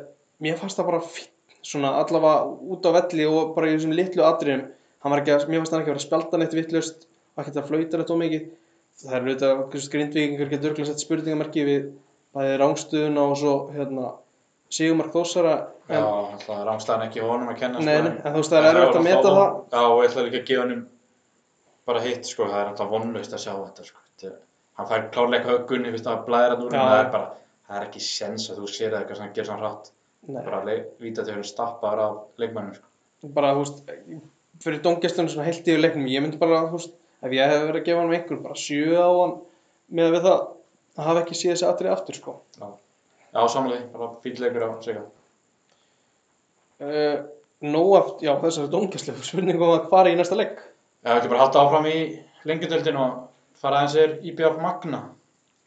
mér fannst það bara fín svona allavega út á velli og bara í þessum litlu atriðum að, mér fannst hann ekki að vera að spjalda neitt vittlust og ekki að flauta neitt ómikið það er auðvitað, grindvíkingur getur örgulega sett spurningamarki við bæði rángstuðuna og svo hérna Sigurmark Þósara Já, alltaf rángstæðan ekki honum að kenna Nei, sko, en- þú veist, það er erfitt að meta það. Já, og ég ætla líka að gefa honum bara hitt sko, það er alltaf vonlaust að sjá þetta sko. Er- Hann fær klárleika höggunni, fyrst að hann Já. en það er bara, það er ekki sens að þú sér það eitthvað sem gerir svona hratt. Nei. Bara víta til hún stappaður af leikmannum sko. bara, þú veist, fyrir dóngestunum svona heilt yfir leiknum, ég myndi bara, þú veist, ef ég hefði verið að gefa hann einhver, bara sjö á hann með við það að hafa ekki séð þessi atrið aftur, sko. Já, já samlega, bara fýll leikur á sig. Uh, Nó aft, já, þessari dóngestlegu spurningum um að fara í næsta leik. Já, ekki bara halda áfram í lengjadöldin og fara aðeins er IBF Magna.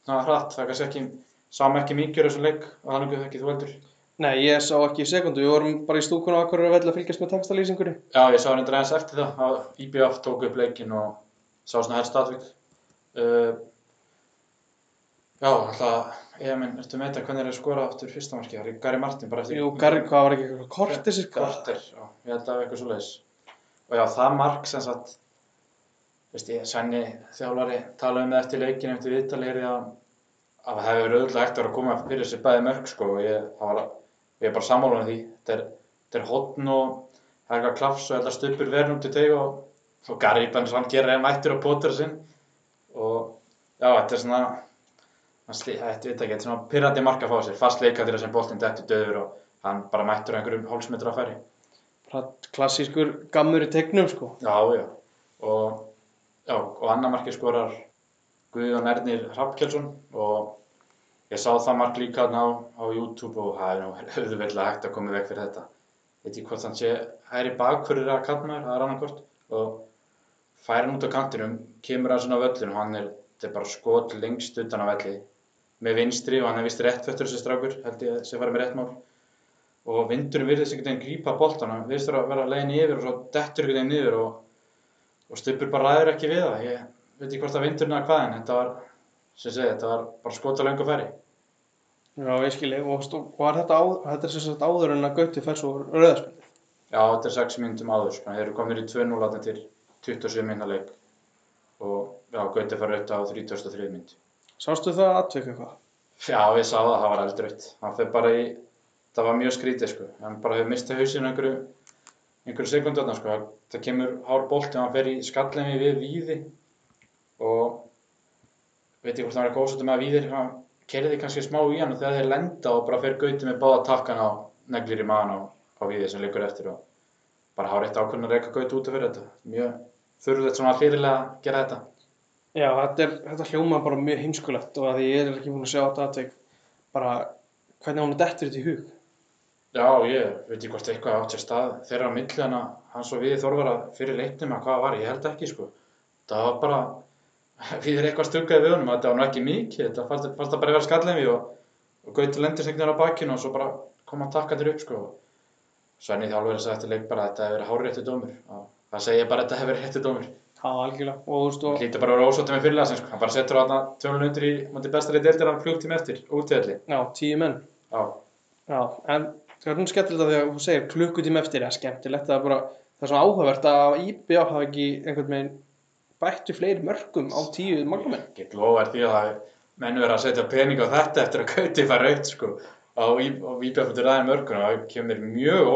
Það er hratt, það er kannski ekki, sama ekki mikið þessum leik og þannig að ekki þú heldur. Nei, ég sá ekki í sekundu, við vorum bara í stúkun og akkur að velja að fylgjast með textalýsingunni. Já, ég sá reyndar aðeins eftir það að IBF tók upp leikinn og sá svona helst atvik. Uh, já, alltaf, ég minn, ertu með þetta hvernig er að skora aftur fyrsta marki? Það er Gary Martin bara eftir Jú, Garri, hvað var ekki eitthvað kortir sirka? korter, já, ég held að það var eitthvað svo leiðis. Og já, það mark sem sagt, veist ég, Svenni þjálfari talaði um það eftir leikinn eftir viðtali heyrði að að það verið auðvitað hægt að koma fyrir þessi bæði mörg sko og ég, það var, ég er bara sammála með því. Þetta er, þetta er hotn og það er eitthvað klafs og þetta stupur verðin út í teig og, og Gary Bens hann gerir þetta veit ekki, þetta er svona pyrrandi mark að fá sér, fast leika þegar sem boltinn dettur döður og hann bara mættur einhverjum hálfsmetra að færi. Klassískur gammur í tegnum, sko. Já, já. Og, já, og annar markið skorar Guðjón Ernir Hrafnkjelsson og ég sá það mark líka á, á YouTube og það er auðvitað hægt að koma veg fyrir þetta. Veit ég hvort hann sé hæri bakfyrir að kallmaður, það er annarkvort og fær hann út á kantinum, kemur hann svona völlinu hann er, þetta er bara skot lengst utan á velli með vinstri og hann er vist rétt föttur þessi strákur, held ég að sé farið með rétt mál og vindurinn virðist einhvern veginn grípa boltana, virðist vera að vera leiðin yfir og svo dettur einhvern veginn niður og, og stuppur bara ræður ekki við það. Ég veit ekki hvort það vindurinn eða hvað en þetta var, sem segi, þetta var bara skot á löngu færi. Já, ég skil ég, og, var þetta, á, þetta er sem sagt áður en að Gauti fær svo rauðarspil. Já, þetta er 6 minnum áður, sko. Þeir eru komin í 2-0 áttan til 27 minna leik og já, Gauti fær auðvitað á 33 mynd. Sástu það atvik eitthvað? Já, ég sá það, það var eldraut. Bara í, það var mjög skrítið sko. Hann bara hefur mistið hausinn einhverju, einhverju sekundurna sko. Það kemur hár bolti og hann fer í skallemi við víði og veit ég hvort hann var eitthvað ósöldum að víðir, hann kerði kannski smá í hann og þegar þeir lenda og bara fer gauti með báða takkana og neglir í maðan á, á víði sem liggur eftir og bara hár eitt ákvörðin að reyka gauti út af fyrir þetta. Mjög þurfið svona fyrirlega að gera þetta. Já, þetta, er, þetta hljóma bara mjög heimskulegt og að ég er ekki búin að sjá þetta aðtveik bara hvernig hún er dettur þetta í hug. Já, ég veit ekki hvort eitthvað átt sér stað þeirra á milli hana hans og við þorfara fyrir leiknum að hvað var, ég held ekki sko. Það var bara, við erum eitthvað stuggaði við honum, þetta var nú ekki mikið, þetta fannst, fannst það bara að vera skallemi og, og Gauti lendir segnir á bakkinu og svo bara kom hann takkandir upp sko. Svenni þjálfur sagði eftir leik bara að þetta hefur verið háréttu dómur og það segja bara að þetta hefur verið réttu dómur. Já, algjörlega. Og þú veist, og Hlýtur bara að vera ósóttum með fyrirlega sko. Hann bara setur á þarna tjónun undir í mútið bestari deildir hann klukktím eftir, útveðli. já, tíu menn. Já, Já, en það er nú skemmtilegt að því að þú segir klukkutíma eftir, eða skemmtilegt, það er bara, það er svona áhugavert að IBA hafa ekki einhvern veginn bættu fleiri mörgum á tíu markamenn. get lofa því að það menn verið að setja pening á þetta eftir að Gauti fær raut sko á Íbjafnir ræðin mörgun og það kemur mér mjög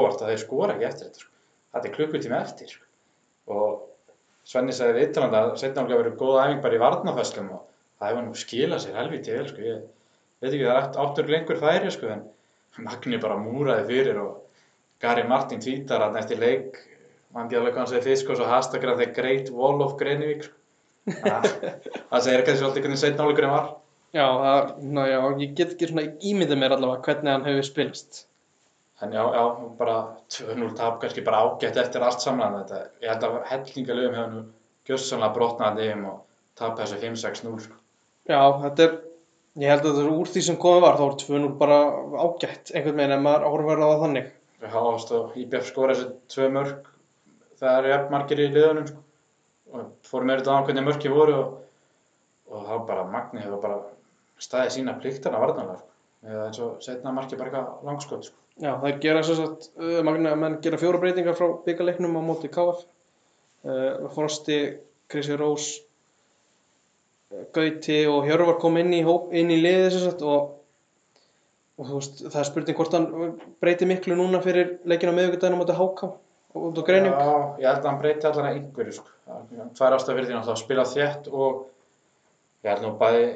Svenni sagði við Ítalanda að setna alveg verið góð æfing bara í varnafæslum og það hefur nú skilað sér helviti vel sko. Ég veit ekki það er átt- áttur lengur færi sko en Magni bara múraði fyrir og Gary Martin tvítar hann eftir leik mann ekki alveg hvað hann segir fyrst sko svo hashtaggrað The Great Wall of Greinvík sko. Það það segir kannski svolítið hvernig setna áleikurinn var. Já, það, ná, já, ég get ekki svona ímyndið mér allavega hvernig hann hefur spilst. En já, já, bara 2-0 tap kannski bara ágætt eftir allt saman þetta. Ég held að hellingalöfum hefur nú gjössanlega brotnaði þeim og tap þessu 5-6-0 sko. Já, þetta er, ég held að þetta er úr því sem komið var, þá er 2-0 bara ágætt einhvern veginn en maður horfir á það þannig. Já, ástu, IBF skora þessu tvö mörg það eru jafn margir í liðunum sko. og fórum með þetta á hvernig mörki voru og, og þá bara Magni hefur bara staðið sína pliktana varðanlega sko. eða eins og setna marki bara eitthvað langskot sko. Já, það gera svo sagt, uh, magna, menn gera fjóra breytingar frá byggarleiknum á móti KF. Uh, Frosti, Krissi Rós, uh, Gauti og Hjörvar kom inn í, inn í liðið sem sagt og, og veist, það er spurning hvort hann breyti miklu núna fyrir leikina á miðvikudaginn á móti HK út á Greinvík. Já, ég held að hann breyti allan að einhverju sko. Það er ástæða fyrir því að spila þétt og ég held nú bæði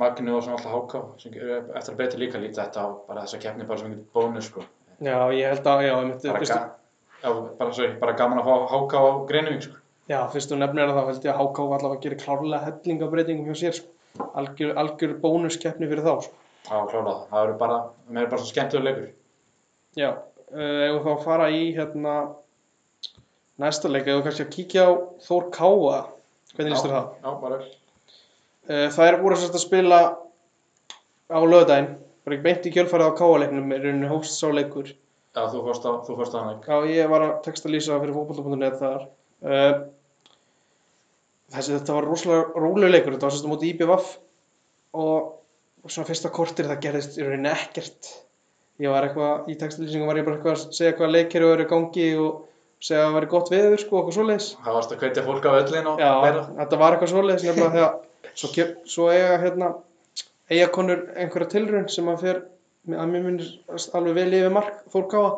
Magni og svona alltaf Háká sem eru eftir að breyti líka lítið þetta á bara þessa keppni bara sem einhvern bónus sko. Já, ég held að, já, einmitt, bara, fyrst, ga já, bara, sorry, bara gaman að fá Háká á Greinivík sko. já, fyrst þú nefnir það þá held ég að HK allavega gerir klárlega hellingabreitingum hjá sér sko. Algjör, algjör bónuskeppni fyrir þá sko. Já, klála það. Það eru bara, það er bara svo skemmtilega leikur. Já, uh, ef við þá að fara í hérna næsta leik, ef við kannski að kíkja á Þór Káa, hvernig líst þér það? Já, bara vel. Það er voru sérst að spila á lögdæn, bara ekki beint í kjölfarið á Káa-leiknum, er rauninni hófst sá leikur. Já, þú fórst á, þú fórst á hann leik. Já, ég var að texta lýsa fyrir fótbolta.net þar. Uh, þessi, þetta var rosalega rólega leikur, þetta var sérst á móti IBVF og svona fyrsta kortir það gerðist í rauninni ekkert. Ég var eitthvað, í textalýsingum var ég bara eitthvað að segja hvað leikir eru í gangi og segja að það væri gott veður sko, okkur svoleiðis. Það varst að hvetja fólk á öllin og Já, meira. þetta var eitthvað svoleiðis nefnilega þegar svo, svo eiga hérna eiga konur einhverja tilraun sem að fer að mér minnir alveg vel yfir mark Þór Káa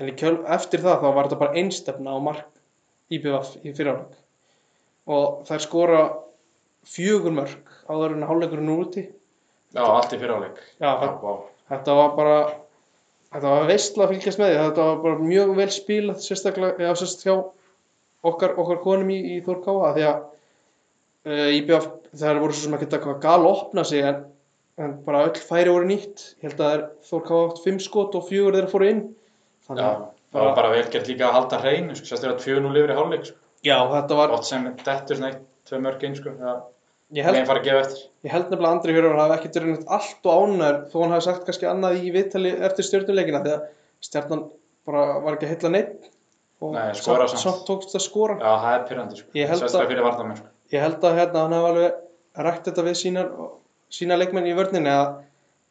en kjöl, eftir það þá var þetta bara einstefna á mark IBVF í fyriráleik og þær skora fjögur mörg áður en hálfleikurinn er úti. Já, allt í vá. þetta var bara þetta var veistla að fylgjast með því. Þetta var bara mjög vel spilað sérstaklega já, sérst hjá okkar, okkar konum í, í Þór Káa því að uh, IBF það voru svo sem að geta eitthvað gal að opna sig en, en bara öll færi voru nýtt ég held að Þór Káa átt fimm skot og fjögur þeirra fóru inn þannig að það var bara vel gert líka að halda hreinu, sko. Sérstaklega að tvö nú lifir í hálfleik, sko. já, þetta var Ótt sem dettur svona eitt, tvö mörg inn, sko. Ég held, ég held nefnilega Andri Hjörður hafi ekkert verið neitt allt og ánæður þó hann hafi sagt kannski annað í viðtali eftir stjórnuleikina því að stjarnan bara var ekki að heilla neitt og Nei, samt. samt tókst að skora Já, Ég held að- hérna, hann hef alveg rætt þetta við sínar, sína leikmenn í vörninni að,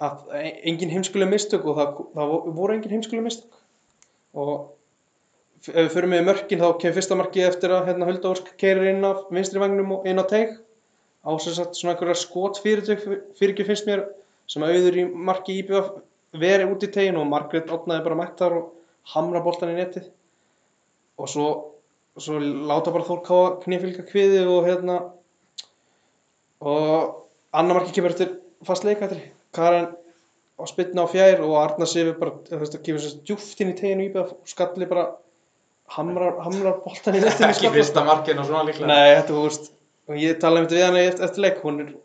að engin heimskuleg mistök og það, það voru engin heimskuleg mistök. Og ef við förum í mörkin þá kemur fyrsta markið eftir að hérna, Hulda Ósk keirir inn af vinstri vagnum og inn á teig. Á sem sagt svona einhverja skot fyrir, ekki finnst mér sem auður í marki IBF verið út í teginu og Margrét opnaði bara mætt þar og hamra boltan í netið. Og svo, svo láta bara Þór Káa knifilga kviði og hérna og annar marki kemur eftir fast leikættri Karen á spytna á fjær og Arna Sifur bara, þú veist, kemur svo djúft inn í teginu IBF og skalli bara hamrar, hamrar boltan í netið Ekki fyrsta markinu og svona líklega. Nei, þetta, þú veist, og ég talaði um þetta við hana eftir, eftir leik, hún, er,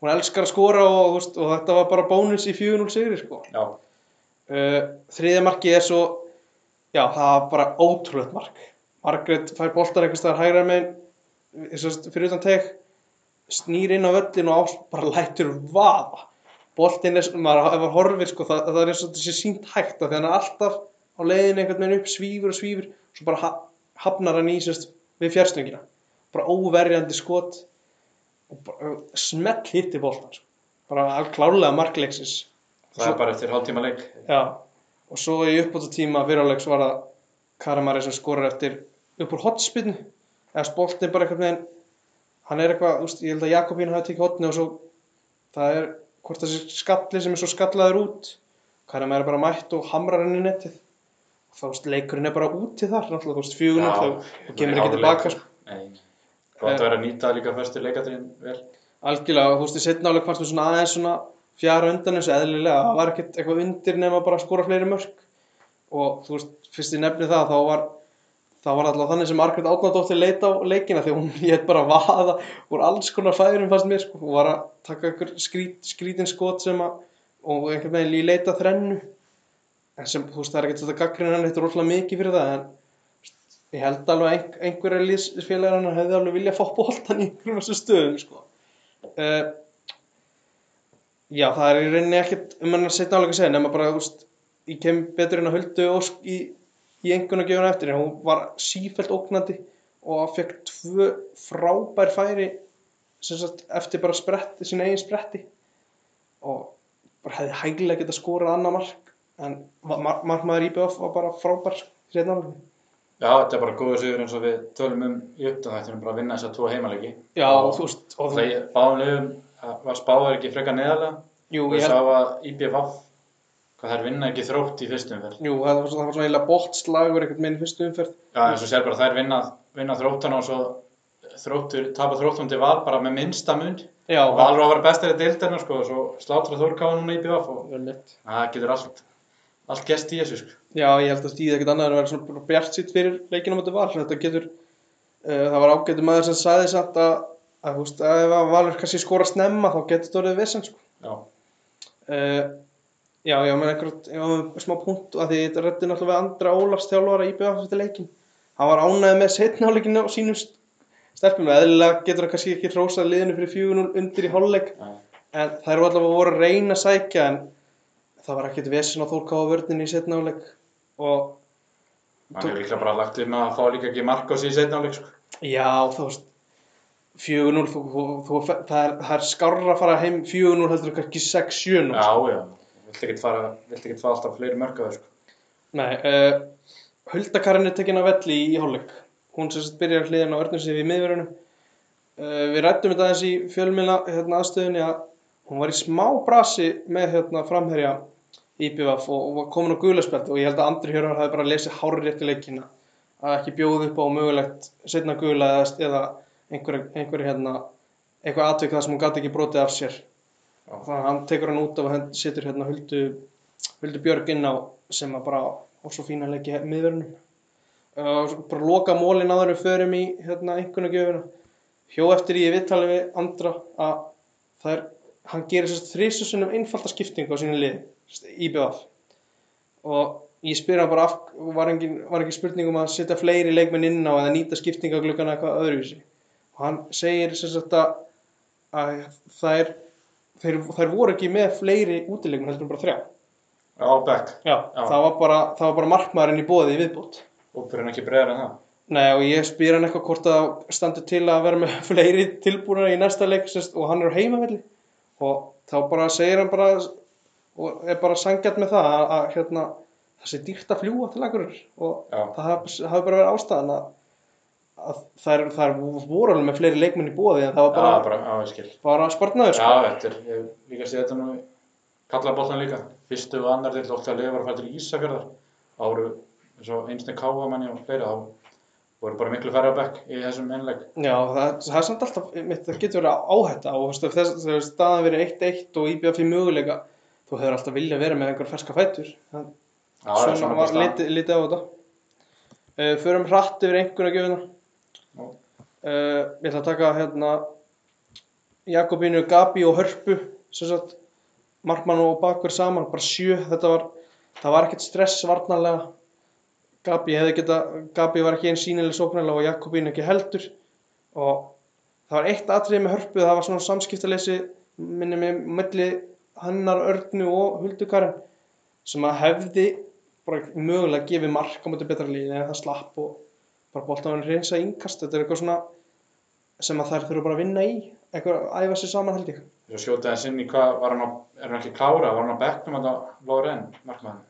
hún elskar að skora og, þú veist, og þetta var bara bónus í 4-0 sigri, sko. Uh, þriðja marki er svo, já, það var bara ótrúlega mark. Margrét fær boltan einhvers staðar hægra megin, eins og fyrir utan teg, snýr inn á völlin og bara lætur vaða. Boltin er, maður horfir, sko, það, það er eins og þessi sínt hægt að því hann alltaf á leiðin einhvern veginn upp, svífur og svífur, svo bara ha hafnar hann í, sérst, við fjárstöngina. Bara óverjandi skot og bara smell hitti boltan, sko. Bara klárlega markleiksins. það er bara eftir hálftíma leik. Já, og svo í uppbóta tíma fyrirháleiks var það Karamari sem skorar eftir upp úr hotspinnu eða spoltið bara einhvern veginn hann er eitthvað, veist, ég held að Jakobín hafi tekið hotni og svo það er hvort þessi skalli sem er svo skallaður út Karamari er bara mætt og hamrar henni nettið þá, veist, leikurinn er bara úti þar náttúrulega, þú veist, fjögunum þá kemur ekki tilbaka, sko. Nei, gott að vera að nýta líka fyrstu leikatriðin vel. algjörlega, þú veist, í setna áleik fannst mér svona aðeins svona fjara undan þessu eðlilega, það var ekkert eitthvað undir nema bara að skora fleiri mörg og þú veist, fyrst ég nefni það þá var, þá var alltaf þannig sem Margrét Átnardóttir leita á leikina því hún hétt bara að vaða úr alls konar færum fannst mér sko, hún var að taka einhver skrít, skrítin skot sem að og einhvern veginn í leita þrennu en sem, þú veist, það er ekkert þetta gaggrinn hann eitthvað rosalega mikið fyrir það en ég held alveg ein, einhverja liðsfélagar hann hefði alveg viljað fá boltan í einhverjum þessu stöðum sko. uh, Já, það er í rauninni ekkert um hann að setja álega að segja nema bara, veist, ég kem betur inn að höldu ósk í, í einhvern að gefa hann eftir en hún var sífælt ógnandi og fekk tvö frábær færi sem sagt, eftir bara spretti, sína eigin spretti og bara hefði hægilega getað skorað annað mark en mar markmaður IBF var bara frábær í setna álega Já, þetta er bara góður sigur eins og við tölum um í uppdæðættunum, bara að vinna þessa tvo heimalegi. Já, og þú veist, og Það báðum liðum, það var spáður ekki frekar neðalega. jú, Við ég held, sá að IBF, hvað þær vinna ekki þrótt í fyrstu umferð. jú, það var svona, það var svona eiginlega bóttslagur einhvern veginn í fyrstu umferð Já, eins og sér bara þær vinna, vinna þróttana og svo þróttur, tapa þróttum til val bara með minnsta mun. Já, Valur á að vera bestar í deildarna sko og svo slátra Þórkáða núna í IBF og það getur allt, allt gest í þessu sko. Já, ég held að stíða ekkert annað en að vera svona bjart sitt fyrir leikinu á móti val. Þetta getur, uh, það var ágættu maður sem sagði samt að, að, að að valur kannski skora snemma þá getur þetta orðið vissinn, sko. Uh, já, já, já, með smá punkt að því þetta reddi náttúrulega andra Ólafs þjálfara í BF eftir leikin. Hann var ánægð með setnáleikinu á sínum st- stelpum. Eðlilega getur hann kannski ekki hrósað liðinu fyrir 4-0 undir í hálfleik já. en þær eru allavega voru að reyna að sækja en það var ekkert vesinn á Þórkáa vörninni í setnáleik og Hann hefur líklega bara lagt um að fá líka ekki mark á sig í setna áleik sko. Já, þú veist 4-0, þú, þú, þú, það, er, það er skárra að fara heim 4-0 heldur kannski 6-7 Já, já, vilt ekki fara, vilt ekki fara alltaf fleiri mörg á þau sko. Nei, uh, Huldakarinn er tekin af velli í, hálfleik hún sem sagt byrjar hliðin á örnum sér í miðverðinu uh, við rættum þetta aðeins í fjölmiðla hérna, aðstöðunni að hún var í smá brasi með hérna, framherja IPVF og, og var komin á gulaspjald og ég held að Andri Hjörvar hafi bara lesið hárið rétt í leikina að ekki bjóð upp á mögulegt setna gula eða, einhver, einhver hérna eitthvað atvik það sem hún gæti ekki brotið af sér. Þannig að hann tekur hann út og hann setur hérna Huldu, Huldu Björg inn á sem að bara og svo fína leiki miðverðinum uh, bara loka mólin áður en við förum í hérna einhvernig gjöfuna hjó eftir í viðtali við andra að það er, hann gerir sérst þrísusunum einfalda skiptingu á sínu lið IBF og ég spyr hann bara af, var, ekki spurning um að setja fleiri leikmenn inn á eða nýta skiptingaglugana eitthvað öðruvísi. Og hann segir sem sagt að, að það er þeir, þeir voru ekki með fleiri útileikmenn heldur en bara þrjá Já, Beck, Já, Já. Það, var bara, það var bara markmaðurinn í bóði í viðbútt. og fyrir hann ekki bregðar en það. Nei, og ég spyr hann eitthvað hvort það standi til að vera með fleiri tilbúinir í næsta leik sérst, og hann er á heimavelli og þá bara segir hann bara og er bara sangjart með það að, að hérna, það sé dýrt að fljúa til akkurir og Já. það hafi bara verið ástæðan að, að það, er, það er voru alveg með fleiri leikmenn í bóði en það var Já, bara, bara, já, ég skil. bara spartnaður Já, sko. þetta er, líka séð þetta nú kallaboltan líka. Fyrstu og annar til ótt að var að fara til Ísafjörðar. Það voru eins og einsni káfamanni og fleiri. Það voru bara miklu færri á bekk í þessum einleik. Já, það, það er samt alltaf, það getur verið áhætta og þú veist, ef þess, þegar staðan verið 1-1 og IBF í möguleika, þú hefur alltaf viljað vera með einhver ferska fætur. Það, Já, það er svona bara var litið, á þetta. Uh, förum hratt yfir einhverja gjöfuna. Uh, ég ætla að taka hérna Jakobínu, Gabi og Hörpu, sagt, markmann og bakverð saman, bara sjö, þetta var, það var ekkert stress varnarlega. Gabi geta, Gabi var ekki einn sínileg sóknarlega og Jakobínu ekki heldur. Og það var eitt atriði með Hörpu, það var svona samskiptaleysi minni með milli hennar Örnu og Huldukarinn sem að hefði bara mögulega gefið mark á móti betra líði en það slapp og bara boltaðan reynsa yngast þetta er eitthvað svona sem að þær þurfa bara að vinna í eitthvað að æfa sér saman held ég Svo skjótaði hans inn í hvað, var hann á, er hann ekki klára, var hann á bekknum að það Loren, markmann?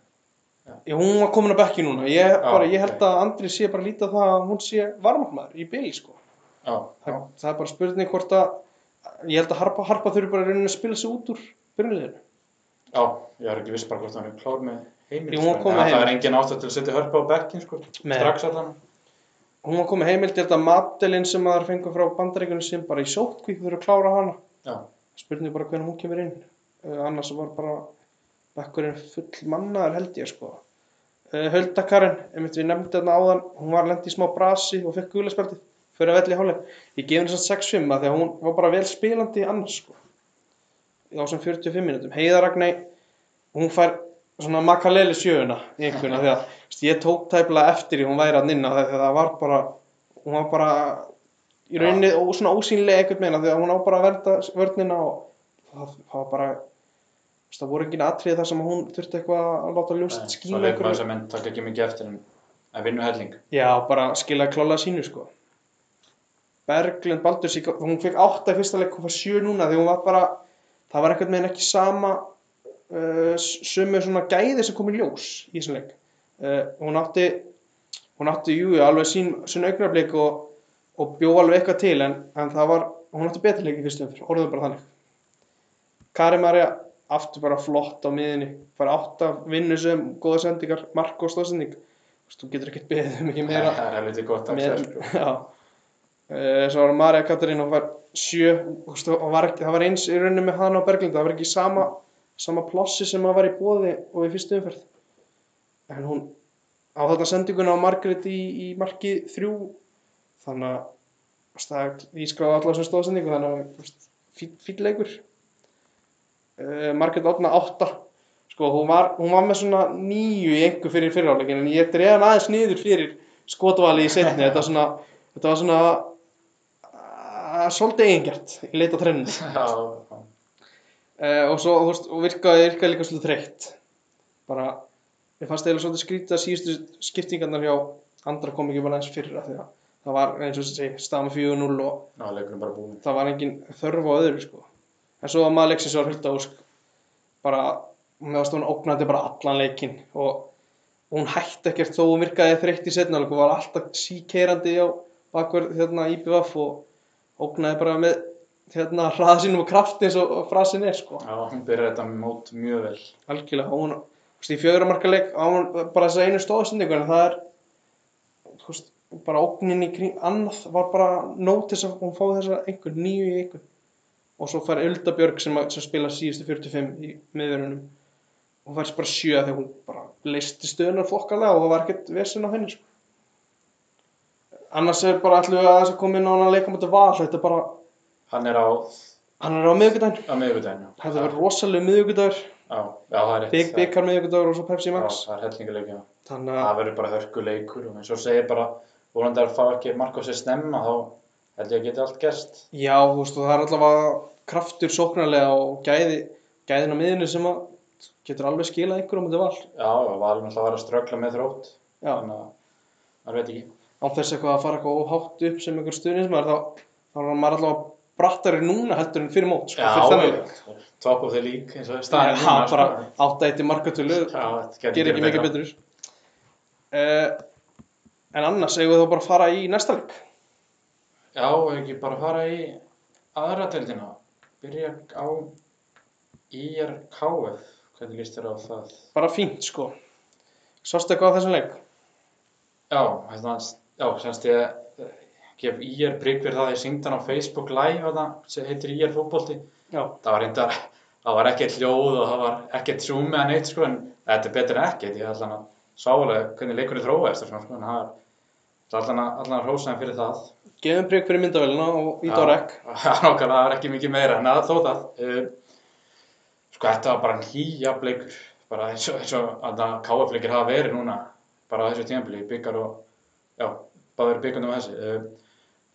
Já, hún var komin að bekki núna ég, bara, ég held ok. að Andri sé bara lítið það að hún sé varmarkmaður í bili sko. Já, það, já, það er bara spurning hvort að ég held að Harpa, Harpa þurfi bara í rauninni að spila sig út úr byrjuleginu já, ég er ekki viss bara hvort hann er klár með hún sko, en með Það er engin ástæð til að setja hörpa á bekkin, sko, strax allan. Hún var komið heimild, ég held að Madelin sem að þær fengu frá bandaríkunum sem bara í sótkvík þurfa að klára hana. Já, spurning bara hvernig hún kemur inn. Uh, annars var bara bekkurinn full mannaður held ég sko. Uh, Höldakarinn, einmitt við nefndi þarna áðan hún var lendi í smá brasi og fekk guðlarspjaldið fyrir að velli í hálfleik. Ég gef henni samt 6-5 að því að hún var bara vel spilandi annars sko. Á sem 45 minútum Heiðaragnei, hún fær svona makaleli sjöuna í því að veist, ég tók tæplega eftir í hún væri að nynna þegar það var bara hún var bara í rauninni og svona ósýnlega einhvern því að hún á bara að verða vörnina og það, það var bara það voru engin atrið þar sem hún þurfti eitthvað að láta ljóst Nei, skína svo veit maður einhverju þess að menn taka ekki mikið eftir en að vinna helling. já, bara skila klála sínu sko. Berglind Baldursík hún fekk átta í fyrsta leik hún fær sjö núna því hún var bara það var einhvern veginn ekki sama sömu svona gæði sem kom í ljós í þessum leik. Uh, hún átti hún átti, jú, alveg sín, sín augnarblik og, og bjó alveg eitthvað til en, en það var, hún átti betur leik í fyrstu umfyrir, orðuð bara þannig. Kari Marja aftur bara flott á miðinni bara átta vinnu sem góða sendingar, mark og stóðsending þú getur ekkert beðið um ekki meira. Það er helviti gott að sér, sko. uh, svo var Marja Katarín og var sjö og var ekki, það var eins í rauninni með hana og Berglind það var ekki sama, sama plossi sem að var í bóði og í fyrstu umferð. En hún á þarna sendinguna á Margrét í, í marki þrjú þannig að er- ég skráði allavega sem stóðsendingu þannig að fín leikur. Uh, Margrét átna átta. Sko hún var, hún var með svona nýju í einhver fyrir fyriráleikin en ég dreif hann aðeins niður fyrir skotvali í setni þetta svona, þetta var svona uh, svolítið eigingert í leita trennu. Uh, og svo og virkaði, virkaði líka svolítið þreytt bara, ég fannst eiginlega svolítið skrítið að síðustu skiptingarnar hjá andra kom ekki bara aðeins fyrra því að það var eins og þessi stafum 4-0 og Já, leikurinn bara búinn. það var engin þörf á öðru sko. en svo að maður leiksins var Hulda Ósk bara, með að hún ógnandi bara allan leikinn og hún hætti ekkert þó hún virkaði þreytt í setna og var alltaf síkeirandi á bakverð hérna IBF og ógnaði bara með hérna hraða sínum og krafti eins og frasin er sko. Já, hún byrjar þetta mót mjög vel. algjörlega og hún þú veist, í fjögra marka leik á hún bara þess að einu stóðsendingu en það er þú veist, bara ógnin í kring annað var bara nót til þess að hún fáið þessa einhvern nýju í einhvern og svo fær Ulda Björg sem, sem spila síðustu 45 í miðverunum og fær bara sjö þegar hún bara leisti stöðunar fokkalega og það var ekkert vesen á henni sko. annars er bara allir að þess að koma inn á hann að leika mútið Hann er á, hann er á miðvikudaginn á miðvikudaginn. já. þetta verður rosalega miðvikudagur Já, já, það er rétt. bygg byggar miðvikudagur og svo Pepsi Já, Max það er hellinguleik, já. þannig að Það verður bara hörkuleikur og eins og segir bara, vonandi að fá ekki mark á sér snemma, þá held ég að geti allt gerst. Já, þú veist, og það er allavega kraftur sóknarlega og gæði, gæðin á miðinu sem að getur alveg skilað einhverjum um þetta val. Já, og valum alltaf að vera að Já, að að brattari núna heldur en fyrir mót, sko, fyrir þennan leik. top of the league, eins og Það er hann bara átt að eitt í Já, gæti gerir ekki mikið betur. Uh, en annars eigum við þá bara að fara í næsta leik. Já, ekki bara fara í aðra deildina, byrja á IR KF, hvernig líst þér á það? Bara fínt sko. Sástu eitthvað á þessum leik? Já, hérna, já, semst ég gef IR prigg fyrir það að ég syngd hann á Facebook live þarna, sem heitir IR fótbolti. Já. Það var reyndar, það var ekkert hljóð og það var ekkert zoom eða neitt sko, en þetta er betur en ekkert. Ég ætla hann að sálega hvernig þróaðist og svona sko, en það er það er allan að, allan að rósa hann fyrir það. Gefum prigg fyrir myndavélina og ít á rekk. Já, nákvæmlega, það var ekki mikið meira en það þó það. Uh, sko, þetta var bara hlýja bleikur, bara eins og, eins og að KF-leikir hafa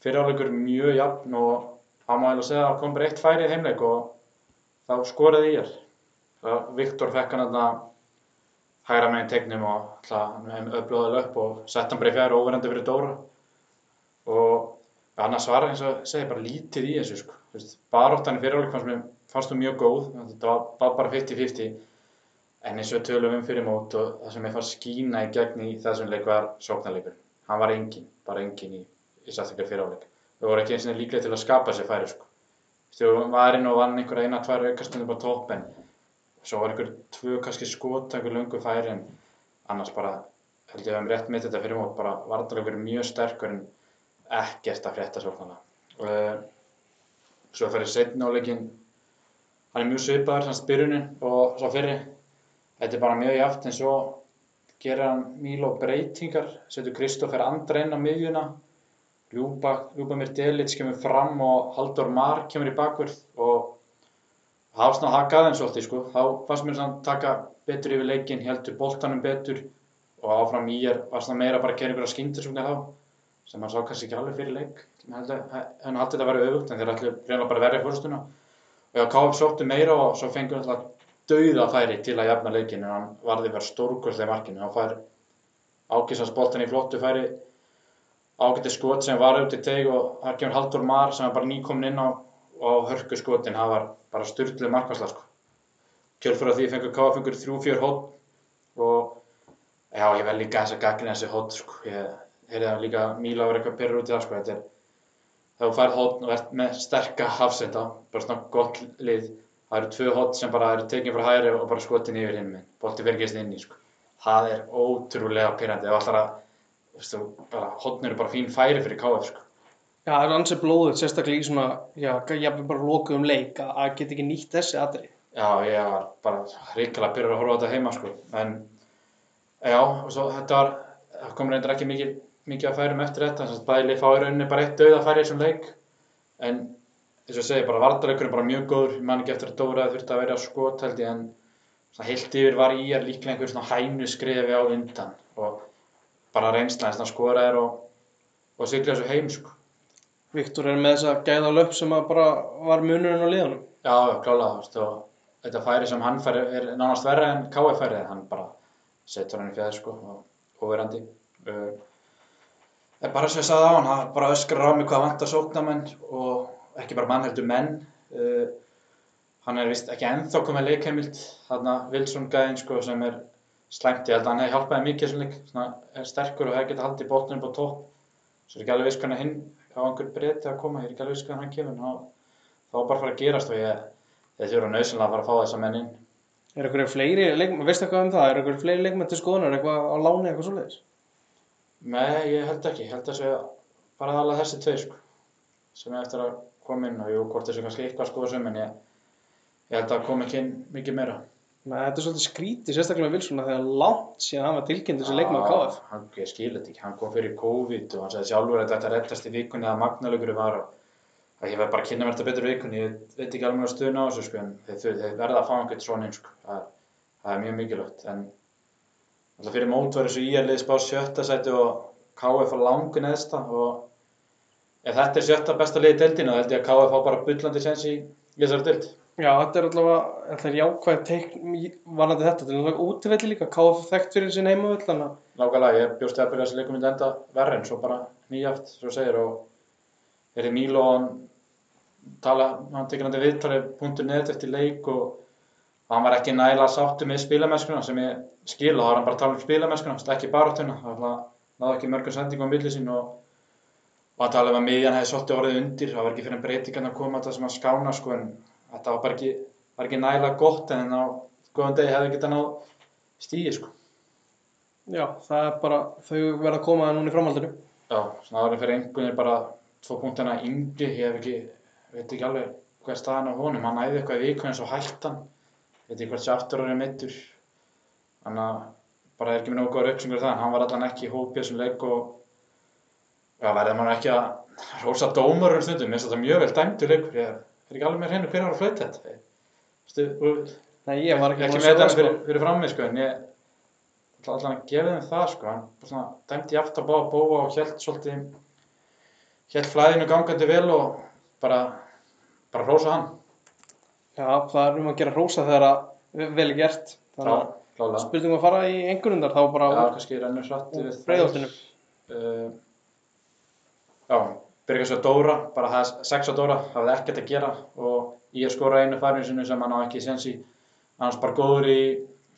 og, Fyriráleikur mjög jafn og hann má eiginlega segja að kom bara eitt færi í heimleik og þá skoraði ég. Viktor fekk hann þarna hægra meginn tegnum og alltaf öflóðið upp og sett hann bara í fjæri óverandi fyrir Dóra. Og annars var eins og segi bara lítið í þessu sko. Baróttan í fyriráleik fannst mér fannst þú mjög góð, þetta var, bara 50-50 en eins og tölum um fyrir mót og það sem ég fannst skína í gegn í þessum leik var sóknarleikur. Hann var engin, bara engin í, í sættingar fyriráleik. Við vorum ekki eins og líklega til að skapa sér færi sko. Við var inn og vann einhverja eina, tvær aukastundir bara topp en svo var einhver tvö kannski skot, einhver löngu færi en annars bara held ég að við hefum rétt mitt þetta fyrir mót, bara varðarleikur mjög sterkur en ekkert að frétta svolítið. Uh, svo fyrir setna áleikin, hann er mjög svipaður, þannig byrjunin og svo fyrir. Þetta er bara mjög jaft en svo hann Mílo breytingar, setur Kristoffer Andra inn á miðjuna, Ljúba, Ljúba mér Delits kemur fram og Haldur Mar kemur í bakvörð og það var svona að haka aðeins svolítið sko. Þá fannst mér svona að taka betur yfir leikin, heldur boltanum betur og áfram í er var svona meira bara að gera ykkur að skyndir svona þá sem hann sá kannski ekki alveg fyrir leik. Hann haldi þetta að vera auðvögt en þeir ætlu reyna bara að verja fórstuna og já, KF sóttu meira og svo hann alltaf dauða færi til að jafna leikin en hann varði verið stórkvöldslega markinu. Hann fær ákissans boltan í flottu færi ágætti skot sem var út í teg og þar kemur Haldur Mar sem er bara nýkomin inn á og hörku skotin, það var bara styrtlu markværsla sko. kjölfur af því fengur KF fengur þrjú fjör hótt og já, ég vel líka þess að gagna þessi hótt sko. ég heyrði það líka Míla var eitthvað perur út í það sko. þetta er þá færð hótt og ert með sterka hafsenda, bara svona gott lið það eru tvö hótt sem bara eru tekinn frá hæri og bara skotin yfir hinn minn bolti verið gæst inn í sko. það er ótrúlega pyrrandi að hóttn eru bara fín færi fyrir KF sko. Já, það er ansið blóðið, sérstaklega í svona, já, ég hef bara lokið um leik að að geta ekki nýtt þessi aðri. Já, ég var bara ríkala að byrja að horfa á þetta heima sko. En já, og svo þetta var, það kom reyndar ekki mikið, mikið að færum eftir þetta. Þannig að bæli fáið rauninni bara eitt dauð að færi þessum leik. En eins og ég segi, bara vardaleikurinn bara mjög góður. Ég man ekki eftir að Dóra þurfti að vera skot held ég en svona heilt yfir var er líklega einhver svona hænu skrifi á undan og bara reynsla þess að skora er og, og sigla þessu heim sko. Viktor er með þessa gæða löp sem að bara var munurinn á liðanum. Já, klálega, og þetta færi sem hann færi er nánast verra en KF færi, hann bara setur hann í fjæði, sko, og overandi. Uh, en bara sem ég sagði á hann, hann bara öskrar á mig hvað vantar sóknamenn og ekki bara mann heldur menn. Uh, hann er vist ekki ennþá komið leikheimild, þarna Wilson gæðin, sko, sem er slæmt, ég held að hann hefði hjálpaði mikið þessum leik, svona er sterkur og hefði getið haldið bóttunum på topp. Svo er ekki alveg viss hvernig hinn á einhver breyti að koma, ég er ekki alveg viss hvernig hann kemur, þá, þá er bara að fara að gerast og ég, ég þurfa nöðsynlega að fara að fá þessa menn inn. Er eitthvað fleiri leikmenn, veistu eitthvað um það, er eitthvað fleiri leikmenn til skoðunar, eitthvað á láni, eitthvað svoleiðis? Nei, ég held ekki, held að segja bara alveg þessi tveir sko, sem ég eftir að koma inn og jú, hvort þessu kannski eitthvað skoða sem, en ég, ég held að koma ekki inn mikið meira. Þetta er svolítið skrítið, sérstaklega með Wilson, þegar langt síðan hann var tilkynnt þessi leikmann KF. Hann, ég skil þetta ekki, hann kom fyrir COVID og hann sagði sjálfur að þetta rettast í vikunni að magnalögur var og að ég verð bara að kynna mér þetta betur í vikunni, ég veit ekki alveg að stuðna á þessu sko, en þeir, verða að fá einhvern svona inn sko, það, það er mjög mikilvægt, en alltaf fyrir mót var þessu íarlið spá sjötta sæti og KF á langu neðsta og ef þetta er sjötta besta liði deildina, þá held ég að KF fá bara bullandi sens í þessari deild. Já, þetta er allavega, þetta er jákvæð teikn varandi þetta, þetta er allavega útvelli líka, KF þekkt fyrir sin heimavöll, þannig að... Nákvæmlega, ég bjóst að byrja þessi leikum myndi enda verri en svo bara nýjaft, svo segir, og er í Mílo og hann tala, hann tekir hann til viðtali punktur neðt eftir leik og hann var ekki nægilega sáttu með spilamennskuna sem ég skil og þá var hann bara að tala um spilamennskuna, ekki baráttuna, það náði ekki mörgum sendingum á milli sín og og hann talaði um að miðjan hefði svolítið orðið undir, það var ekki fyrir en breytingan að koma þetta sem að skána sko en þetta var bara ekki var ekki nægilega gott en á góðan degi hefði getað náð stíði sko. Já, það er bara, þau verða að koma núna í framhaldinu. Já, svona áður fyrir einhvern bara tvo punktina yngri, ég hef ekki, veit ekki alveg hver staðan á honum, hann æði eitthvað í viku eins og hættan, veit ekki hvert sé aftur árið mittur, þannig að bara er ekki með nógu góður uppsengur það, en hann var allan ekki í hópi þessum leik og já, verður maður ekki að rosa dómar um stundum, minnst þetta mjög vel dæmdur leikur, ég er ekki alveg með hreinu hver var að flauta þetta, Stu, og, Nei, ég var ekki ekki með að þetta fyrir, fyrir frammi sko, en ég ætla allan að gefa þeim það sko, bara svona dæmdi aftur að báða bóa og held svolítið held flæðinu gangandi vel og bara bara rósa hann. Já, það er um að gera rósa þegar að vel er gert. Þannig að spurningum að fara í einhverjundar þá bara Já, úr breiðoltinu. uh, Já, byrja svo Dóra bara það er sex á Dóra, hafði ekkert að gera og ég skora einu færinu sinu sem hann á ekki sens í annars bara góður í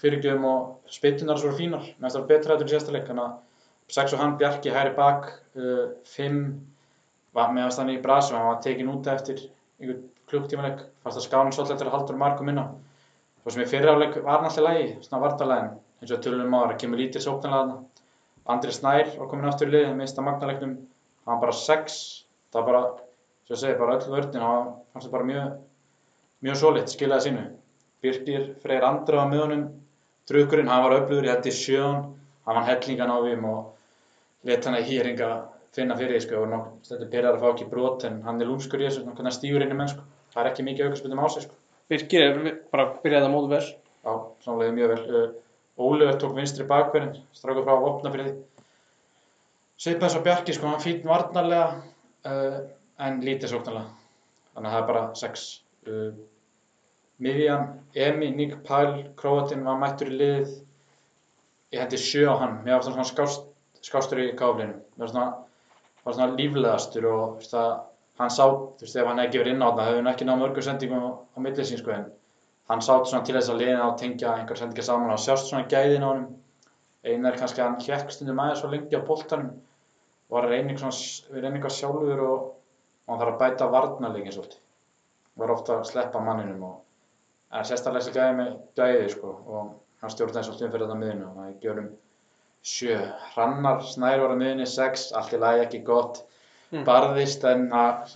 fyrirgjöfum og spytunar svo fínar, það var betra þetta í síðasta leik, þannig að sex og hann Bjarki hæri bak, uh, fimm var meðast hann í brasi og hann var tekin út eftir einhvern klukktímaleg fannst að skána svolítið eftir að haldur markum inná svo sem í fyriráleik var hann alltaf lægi svona vartalægin, eins og tölunum ára kemur lítið sóknarlega Andri Snær var komin aftur í liðið, mista magnaleiknum hann var bara sex það var bara, sem ég segi, bara öll vörðin hann fannst það bara mjög mjög solitt, skilaði sínu Birgir Freyr Andra á miðunum drukkurinn, hann var öflugur, ég hætti sjön hann var hellingan á þeim og let hann að hýringa finna fyrir sko, og nokk, þetta byrjar að fá ekki brot en hann er lúmskur í þessu, hann stígur inn í menn sko. það er ekki mikið aukarspundum á sig sko. Birgir er bara byrjaði að móta vel. Já, sannlega mjög vel. Óliður tók vinstri bakverðin, strákur frá að opna fyrir því. Svipað og Bjarki, sko, hann fýtt varnarlega uh, en lítið sóknarlega. Þannig að það er bara sex. Uh, Miðjan, Emi, Nick Pál, Króatin var mættur í liðið. Ég hendi sjö á hann. Mér var svona skást, skástur í káflinu. Mér var svona, var svona líflegastur og veist, að hann sá, þú veist, ef hann hefði gefið inn á þetta, hefði hann ekki náð mörgum sendingum á, á millið sín, sko, en hann sátt svona til þess að liðina og tengja einhver sendingar saman og sjást svona gæðin á honum eina er kannski hann hjekk stundum aðeins svo lengi á boltanum og var eitthvað, svona, eitthvað sjálfur og, og hann þarf að bæta varnarleikin svolítið. Var ofta að sleppa manninum og það er sérstaklega þessi gæði með gæði sko og hann stjórnaði svolítið fyrir þetta miðinu og það gjörum sjö hrannar snær var að miðinu sex allt í lagi ekki gott Mm. barðist en að,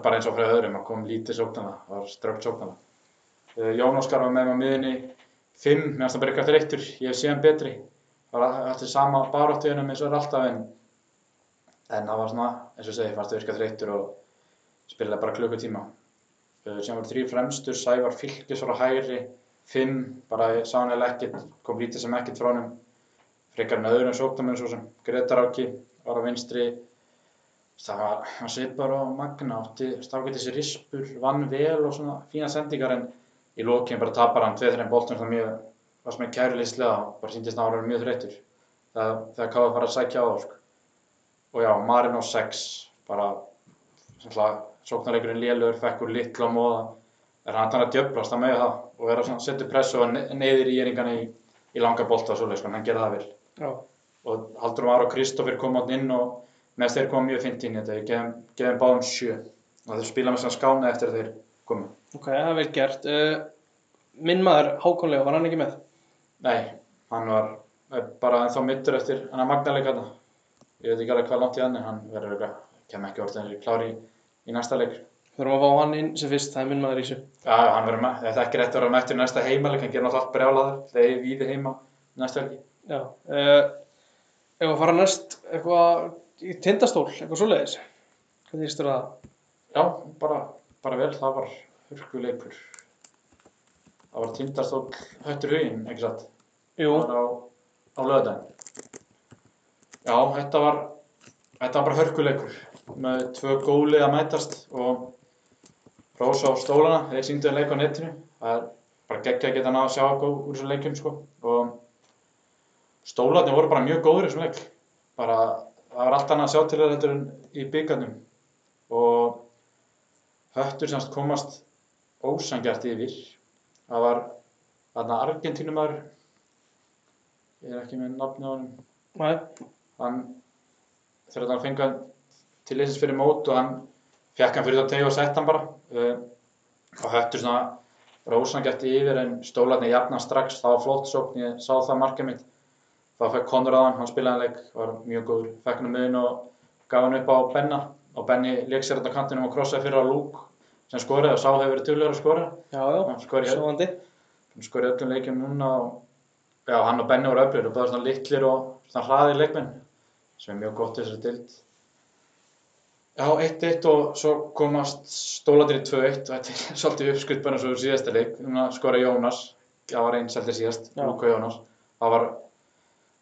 bara eins og frá öðrum að kom lítið sóknana var strögt sóknana Uh, Jón Óskar var með mig á miðunni 5, meðan það bara eitthvað þreyttur, ég hef séð betri. Var alltaf sama baráttu hennum eins og er alltaf en en það var svona, eins og segi, fannst það virka þreyttur og spilaði bara klukkutíma. Uh, sem var þrý fremstur, Sævar Fylkis var á hægri 5, bara sá hann eða ekkert kom lítið sem ekkert frá honum. Frekar en öðrum sóknum eins og sem Gretar Áki var á vinstri. Það var, hann svipar á Magna átti stákið þessi rispur, vann vel og svona fína sendingar en í lókinn bara tapar hann 2-3 boltum það mjög, var sem er kæruleyslega og bara síndist að hann var mjög þreyttur. Það, þegar káði fara að sækja á það sko. Og já, Marino 6 bara sóknarleikurinn lélur, fekk úr litla móða er hann þannig að djöflast að með það og vera svona, setja pressu og ne- neyðir í eringan í, í langa svoleið, sko, hann gerði það vel Já. og Haldur Már og Kristoffer kom átt inn og með þeir kom mjög fint inn í þetta, ég gefum, báðum sjö og þeir spila með svona skána eftir að þeir komu. Ok, það er vel gert. Uh, minn maður, Hákonlega, var hann ekki með? Nei, hann var eh, bara ennþá mittur eftir hann að magnalega þetta. Ég veit ekki alveg hvað langt í hann er, hann verður eitthvað, kem ekki orðið klári í, í næsta leik. Þurfum að fá hann inn sem fyrst, það er minn maður í þessu. Já, hann verður með, þetta er ekki rétt að vera mættur næsta heimaleik, hann gerir náttúrulega brjálaður, þegar ég víði heima næsta helgi. Já. Uh, ef að fara næst eitthvað í tindastól, eitthvað svoleiðis. Hvernig ístur það? Já, bara, bara vel, það var hörkuleikur. Það var tindastóll höttur huginn, ekki satt? Jú, á, á löðdæn. Já, þetta var, þetta var bara hörkuleikur með tvö góli að mætast og Rósa á stólana, þeir síndu að leika á netinu. Það er bara geggja að geta náða að sjá eitthvað úr þessum leikjum sko. Og stólarnir voru bara mjög góður í þessum leik. Bara, það var allt annað að sjá til þetta en í byggarnum. Og höttur semst komast ósangjart yfir. Það var þarna Argentínumar, ég er ekki með nafni á næ, hann þegar hann fengi hann til leysins fyrir mót og hann fekk hann fyrir það tegi og sett hann bara uh, og höttur svona bara ósangætt yfir en stólarnir jafna strax, það var flott sókn, ég sá það markið mitt. Það fekk Konraðan, hann spilaði hann leik, var mjög góður, fekk hann um miðun og gaf hann upp á Benna og Benni leik sér þetta kantinum og krossaði fyrir á Lúk sem skoraði og sá hefur verið tölur að skora. Já, já, Hann skoraði sjóðandi. hann skorði öllum leikjum núna og já, hann og Benni voru öflir og báði svona litlir og svona hraðir leikmenn sem er mjög gott í þessari dild Já, 1-1 og svo komast stólatir í 2-1 og þetta er svolítið uppskutt bara eins og síðasta leik. Núna skoraði Jónas, það var einn seldi síðast. Já. Lúka Jónas. Það var,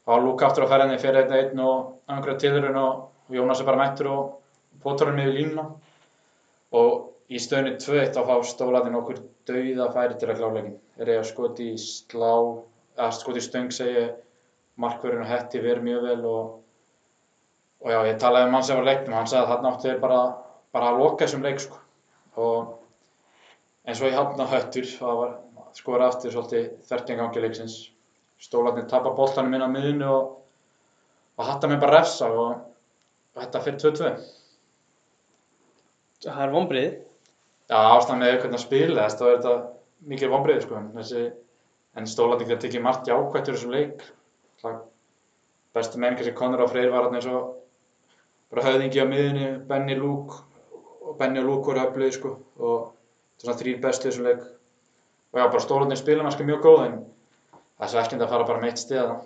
það var Lúka aftur á ferðinni fyrir 1-1 og einhverja tilurinn og Jónas er bara mættur og potur hann yfir línuna. Og í stöðunni 2-1 þá fá stólatin okkur dauða færi til að kláleikin er ég að skoti í slá að skoti í stöng segi markverðin og hetti verið mjög vel og, og já, ég talaði um hann sem var leiknum hann sagði að áttu þeir bara, bara að loka þessum leik sko. og eins og ég hafna höttur það var skora aftur svolítið þvertjum gangi leiksins stólarnir tapa boltanum inn á miðinu og, og hatta mig bara refsa og, og þetta fyrir 2-2 Það er vonbrið. Já, ástæðan með hvernig að spila þess, þá er þetta mikið vonbreið, sko, en þessi, en stólanding það tekið margt jákvætt úr þessum leik. Það bestu menn kannski Conor og Freyr var hann eins og bara höfðingi á miðunni, Benny Luke og Benny og Luke voru öflugið, sko, og þetta er svona þrýr bestu þessum leik. Og já, bara stólanding spila mannski mjög góð, en það er svo ekki að fara bara með eitt stiða.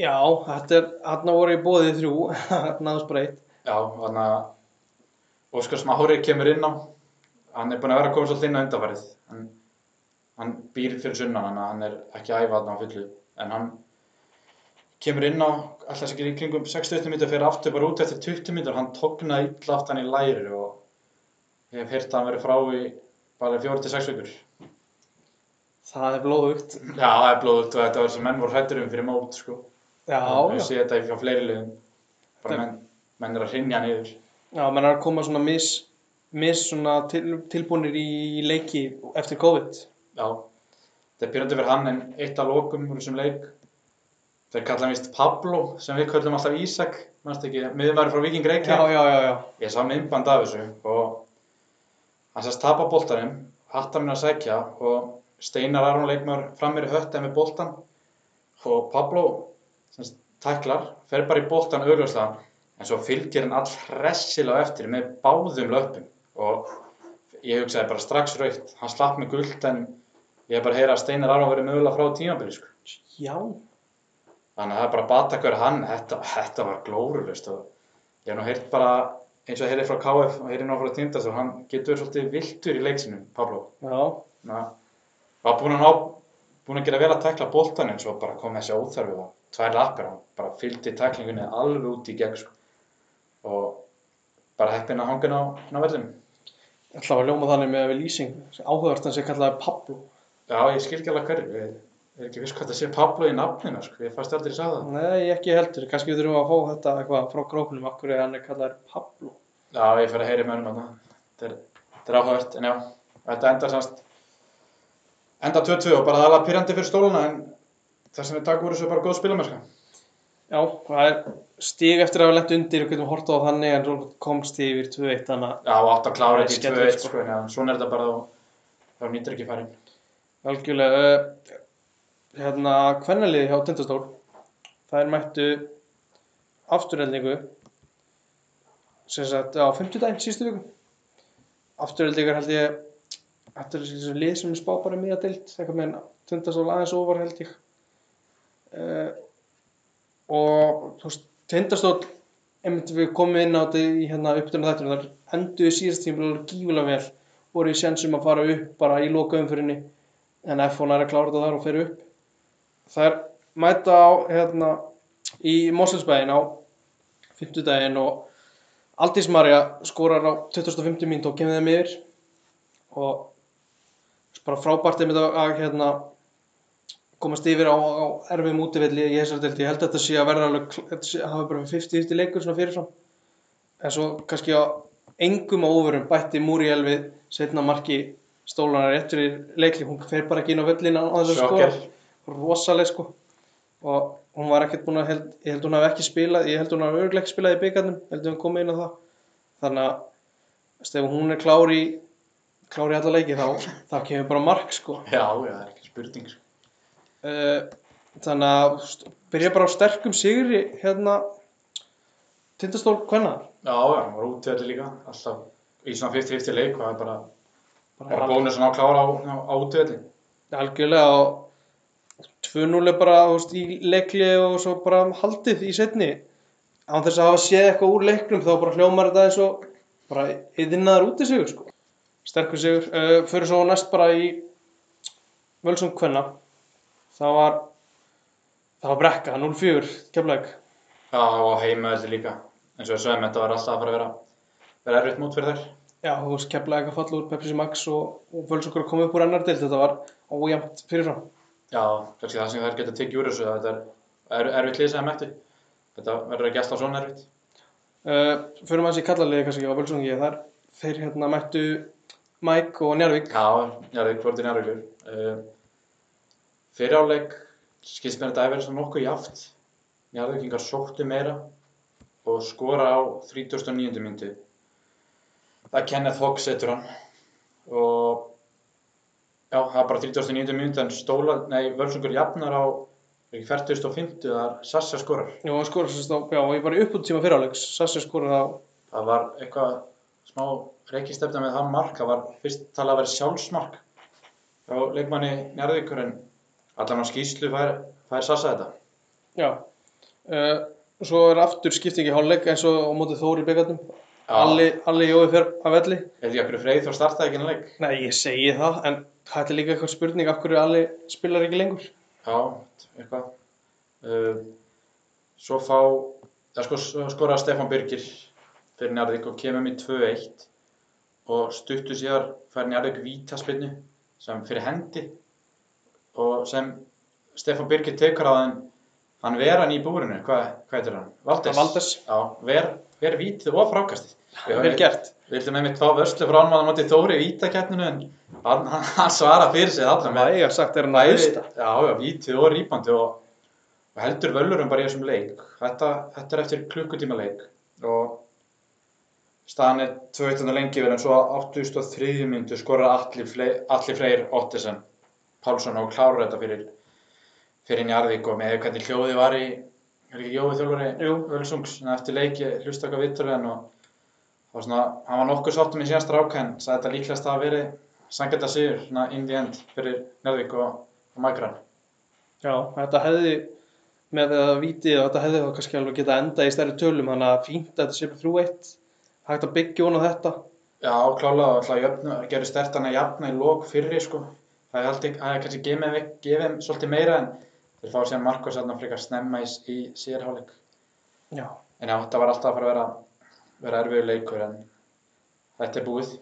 Já, þetta er, hann voru í bóðið þrjú, náðust bara eitt. Já, þannig að Óskar Smári kemur inn á, hann er búinn að vera að koma svolítið inn á undanfarið. Hann, hann býr fyrir sunnan, að hann er ekki að æfa þarna á fullu. En hann kemur inn á, alltaf sem ekki í kringum 60 minnir fyrir aftur bara út eftir 20 minnir. Hann tóknaði illa aftan í læri og ég hef heyrt að hann verið frá í bara 4-6 vikur. Það er blóðugt. Já, það er blóðugt og þetta var sem menn voru hrættur um fyrir mót, sko. Já, Ég sé þetta í fleiri liðum. Bara menn, menn er að hrinja niður. Já, menn er að koma svona mis, mis svona til, tilbúinir í leiki eftir COVID. Já, þetta er pyrrandi fyrir hann en eitt af lokum úr þessum leik. Þeir kalla hann vist Pablo sem við köllum alltaf Ísak, mannst ekki, miðumæri frá Viking Já, Reykjavík. já, já, já. Ég sá myndband af þessu og hann sérst tapa boltanum, hattar minn að sækja og Steinar Aron leikmar fram mér í hötta með boltan og Pablo semst tæklar, fer bara í boltan augljóslega en svo fylgir hann all hressilega eftir með báðum löpum og ég hugsaði bara strax raukt, hann slapp með guld en ég bara heyra að Steinar Aron verið mögulega frá tímabili sko. Já, Þannig að það er bara bata hver hann, þetta, þetta var glórulust og ég hef nú heyrt bara eins og heyrið frá KF og heyrið nú frá Tindast og hann getur verið svolítið viltur í leiksinum, Pablo. já. Ná, var búinn að ná, búinn að gera vel að tekla boltan en svo bara kom þessi óþarfi og tvær lappir, hann bara fylgdi teklingunni alveg út í gegn sko. og bara heppinn að hangin á, á vellinu. Ég ætla að ljóma þannig með við lýsing. Áhugavert hann sem kallaði Pablo. Já, ég skil ekki alveg hverju, ég er ekki viss hvað það sé Pablo í nafninu, sko, ég fannst aldrei að sagða það. Nei, ekki heldur. Kannski við þurfum að fá þetta eitthvað frá grókunum. Akkur er hann er kallaði Pablo. Já, ég fer að heyri með hennum. Þetta er, þetta er áhugavert, en já, þetta endar semst, enda 2-2 og bara aðalega pyrrandi fyrir stóluna, en þess að við takum úr þessu bara góð spilamennska. Já, það er stig eftir að hafa lent undir og getum horta á þannig en svo komst yfir 2-1 þannig að Já, átt að klára Það er þetta í skemmtilegt, 2-1, sko. sko, svona er þetta bara þá nýttir ekki farin. algjörlega uh, hérna kvennaliði hjá Tindastól. Það er mættu afturheldingu sem sagt á 50 daginn sístu viku afturheldingar held ég þetta er þessi lið sem er spá bara mjög dild eitthvað með Tindastól aðeins ofar held ég. Uh, og þú veist Tindastól einmitt við komum inn á þetta í hérna uppdurna þættunum þar enduðu síðast tíma gífulega vel voru í sjensum að fara upp bara í loka umfyrinni en F1 er að klára þetta þar og fer upp það er mæta á hérna í Moselsbæðin á 50 daginn og Aldís Marja skorar á 25. mínt og kemur þeim yfir og bara frábært einmitt að, að hérna komast yfir á, á erfiðum útivilli ég held að þetta sé að verða alveg, þetta sé, hafa bara 50-50 leikur svona fyrirfram en svo kannski á engum á óverum bætti Múriel við setna marki stólanar fyrir leikli, hún fer bara ekki inn á völlin á þess að skora, Sjokker. Rosaleg sko og hún var ekkert búin að held, ég held hún hafi ekki spilað, ég held hún hafi örglega ekki spilað í byggarnum, held hún komið inn á það þannig að veist, ef hún er klár í klári alla leiki þá, þá kemur bara mark sko. Já, já, það er ekki spurning sko. Uh, þannig að st- byrja bara á sterkum sigri hérna tindastól hvenna Já, já, hann var útvöldi líka, alltaf í svona 50-50 leik það er bara, bara bónus að ná klára á, á, á útvöldi. algjörlega og 2-0 er bara veist, í leikli og svo bara haldið í setni án þess að hafa séð eitthvað úr leiknum þá bara hljómar þetta eins og bara yðinnaðar úti sigur sko. sterkur sigur uh, fyrir svo næst bara í völsum hvenna það var það var brekka 0-4 keflæk Já, og heimaveldi líka. eins og sögum, þetta var alltaf að fara að vera, vera erfitt mót fyrir þær. Já, þú veist, keflaði að falla úr Pepsi Max og, og völsungur að koma upp úr annar dild, þetta var ójæmt fyrirfram. Já, kannski það sem þær geta tekið úr þessu, að þetta er er erfitt lið sem mættu. Þetta verður ekki alltaf svona erfitt. Uh, fyrir maður sér kallarliði kannski á völsungi, þar þeir hérna mættu Mike og Njarvík. Já, Njarðvík fór til Njarðvíkur. Uh, fyrir áleik skilst mér að þetta hefur verið svona nokkuð jaft. Njarðvíkingar sóttu meira og skora á 39. myndu. Það er Kenneth Hogg setur hann og já, það er bara 39. myndu en stóla, nei, völsungur jafnar á ekki 40 og 50 þar Sassa skorar. Já, hann skorar sérst á, já, og ég bara upp út tíma fyrir áleiks, Sassi skorar á, Það var eitthvað smá reykistefna með það mark, það var fyrst talað að vera sjálfsmark hjá leikmanni Njarðvíkur en allan á skýslu fær, fær Sassa þetta. já. Uh, svo er aftur skiptingi hálfleik eins og á mótið Þóri. Já. Alli, Alli Jói fer af velli. Er því okkur Freyð þá startaði ekki hennar leik? Nei, ég segi það, en það er líka eitthvað spurning af hverju Alli spilar ekki lengur. Já, eitthvað. Uh, svo fá, það sko, skoraði Stefán Birgir fyrir Njarðvík og kemur með 2-1 og stuttu síðar fær Njarðvík vítaspinnu sem fyrir hendi og sem Stefán Birgir tekur að hann, hann ver hann í búrinu, hvað, hvað heitir hann? Valdes. Valdes. Já, ver, ver vítið og frákastið. Vel gert. Við vildum einmitt fá vörslu frá hann á móti Þóri í vítakeppninu en hann, hann, svara fyrir sig allan Það eiga sagt er hann að hlusta. já, já, vítið og rýpandi og, og heldur völurum bara í þessum leik. Þetta, þetta er eftir klukkutíma leik og staðan er 2-1 lengi verið en svo á 83. myndu skorar allir, freyr Ottesen Pálsson og klárar þetta fyrir, fyrir Njarðvík og með hvernig hljóði var í, er ekki Jói þjálfari Jú. Völsungs, en eftir leik ég hlusta okkar vitturinn og var svona, hann var nokkuð sáttum í síðan stráka en sagði þetta líklegast að veri sangeta sigur, svona in the end fyrir Njarðvík og, og Magran. Já, þetta hefði með það vitið og þetta hefði þá kannski alveg geta enda í stærri tölum þannig að fínt að þetta sé bara 3-1 hægt að byggja hún á þetta Já, klálega og alltaf jöfnu, gerði stertan að jafna í lók fyrri sko. Það er kannski gefið, gefið svolítið meira en þeir fá síðan Marcos þarna frekar snemma í, í síðarháleik. Já, En já, þetta var alltaf að fara að vera, vera erfiður leikur en þetta er búið.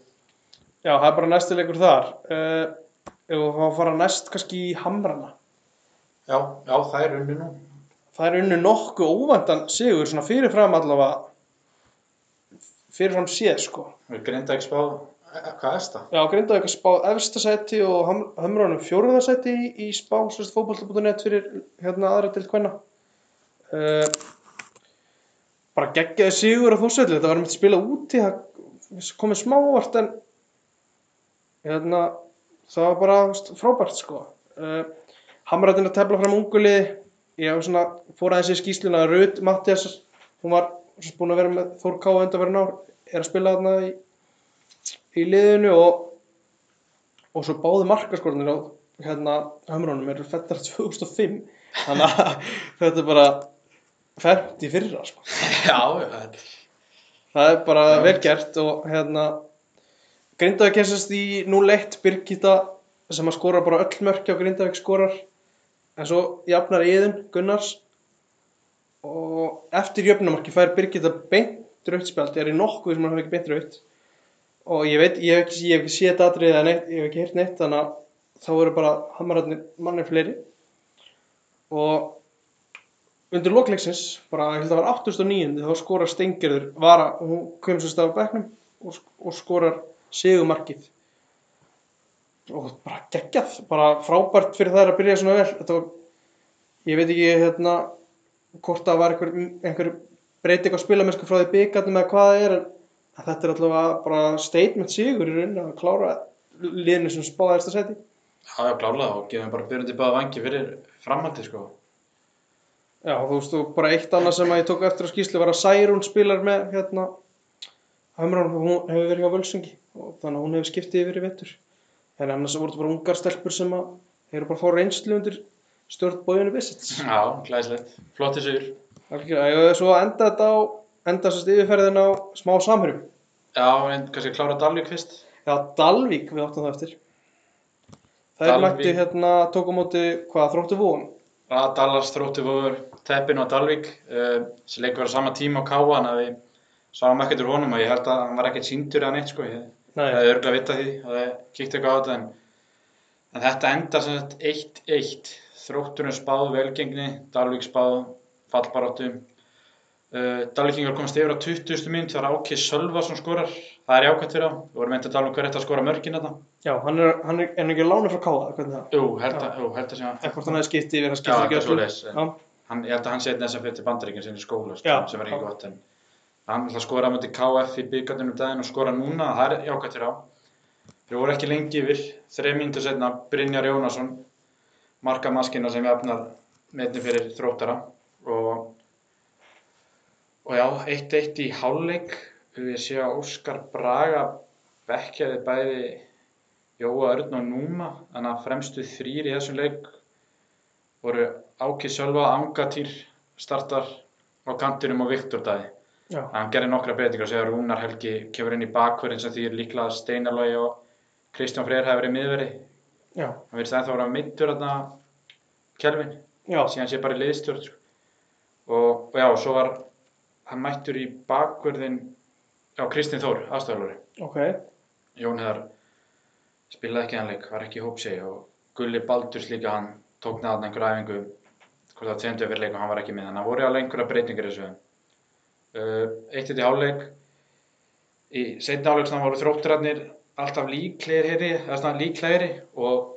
Já það er bara næsti leikur þar uh, Ef við fá að fara næst kannski í Hamrana Já, já, það er unni nú. Það er unnu nokkuð óvæntan sigur svona fyrirfram allavega fyrirfram séð sko Við grinda ekki spáð, e, hvað er það? Já, Grindavík að spá efsta sæti og Hamránum fjóruða sæti í, í spá sérst fótbolta.net fyrir hérna aðra til hvenna uh, bara geggjaði sigur á fórsvelli, þetta var með að spila úti það komið smá óvart en hérna það var bara frábært sko. Uh, Hamrættin að tefla fram unguli ég hef svona fór aðeins í skýsluna Rut Mattias, hún var búin að vera með Þór Ká undanverðin ár er að spila þarna í, í liðinu og og svo báði markaskornir á hérna Hamránum eru fættar 2005 þannig að þetta er bara fært í fyrra sko. Já, já, það er bara vel gert og hérna Grindavík kessast í 0-1 Birgitta sem að skora bara öll mörki á Grindavík skorar. En svo jafnar Íðun Gunnars og eftir jöfnumarki fær Birgitta beint rautspjald, ég er í nokkuð sem hann hafi ekki beint raut og ég veit, ég hef ekki, ég hef ekki séð atriðið eða neitt, ég hef ekki heyrt neitt þannig að þá eru bara hamararnir mannir fleiri. Og undir lokleiksins bara, ég held að það var 809 þá skorar Stengirður vara, hún kom svo stað á bekknum og, og skorar sigumarkið og bara geggjað, bara frábært fyrir þær að byrja svona vel þetta var, ég veit ekki hérna hvort það var einhver, einhver breyting á spilamennsku frá því byggarnum eða hvað það er en þetta er allavega bara statement sigur í rauninni að klára liðinu sem spáði eftir seti. Já, já, klálega og gefum bara byrjandi báða vangi fyrir framhaldi sko. Já, þú veist, og bara eitt annað sem að ég tók eftir á skýslu var að Særún spilar með hérna Hömrán, hún hefur verið hjá Völsungi og þannig að hún hefur skiptið yfir í vettur. En annars voru þetta bara ungar stelpur sem að eru bara að fá reynslu undir stjórn bóðinu Visits. Já, glæslegt. Flotti sigur. Algjörlega, hefði svo enda þetta á, enda sérst yfirferðin á smá samhörjum. Já, en kannski klára Dalvík fyrst. Já, Dalvík við áttum það eftir. Það er mætti hérna, tók á móti, hvað, þróttu vóun? Að Dallas þrótti voru teppin á Dalvík uh, sem leikur verið á sama tíma á Káa en að við sáum ekkert úr honum og ég held að hann var ekkert síndur eða neitt sko. Ég hefði örgulega vitað því og það kíkti eitthvað á þetta en, en þetta endar sem sagt 1-1 þrótturinn spáð velgengni Dalvík spáð fallbaráttu uh, Dalvíkingar komast yfir á 20. minn þegar Áki Sölvason skorar. Það er jákvæmt fyrir á við vorum eitthvað að tala um hver eftir að skora mörkin þetta já, hann er, hann er, hann ekki lánu frá Káða, hvernig það? jú, held að, jú, held að sé Eða hvort hann hefði skiptið yfir, hann skiptið ekki en- Já, hann, ég held að hann setja þess að fyrir til bandaríkinn sinni í skóla sko, Já, sem er ekki gott en hann ætla að skora á mútið KF í byggarnum um daginn og skora núna, það er jákvæmt fyrir á þeir voru ekki lengi yfir. Þreim mínútur setna Brynjar Jónasson markamaskina sem við efnar metni fyrir þróttara og og já, 1-1 í hálfleik við sé að Óskar Braga bekkjaði bæði Jóa Örn og Núma þannig að fremstu þrýr í þessum leik voru Áki Sölva, Angatýr startar á kantinum og Viktor Dæði. Hann gerir nokkra breytingar og segja að Rúnar Helgi kemur inn í bakverðin sem því er líklega Steinarlógi og Kristján Freyr hafi verið miðveri. já, Hann verðist ennþá að vera mittur þarna Kelvin, síðan sé bara í liðstjórn. sko. Og, og já, svo var hann mættur í bakverðin, já, Kristinn Þór, aðstæðalóri. ok, Jón Heðar spilaði ekki hann leik, var ekki í hópsi og Gulli Baldurs líka hann tók neðan einhverja æfingu hvort það tveimtu fyrir leik og hann var ekki með þannig að voru alveg einhverja breytingar þessu uh, eitt eitt í hálfleik í setni hálfleiksna voru þrótturarnir alltaf líklegri og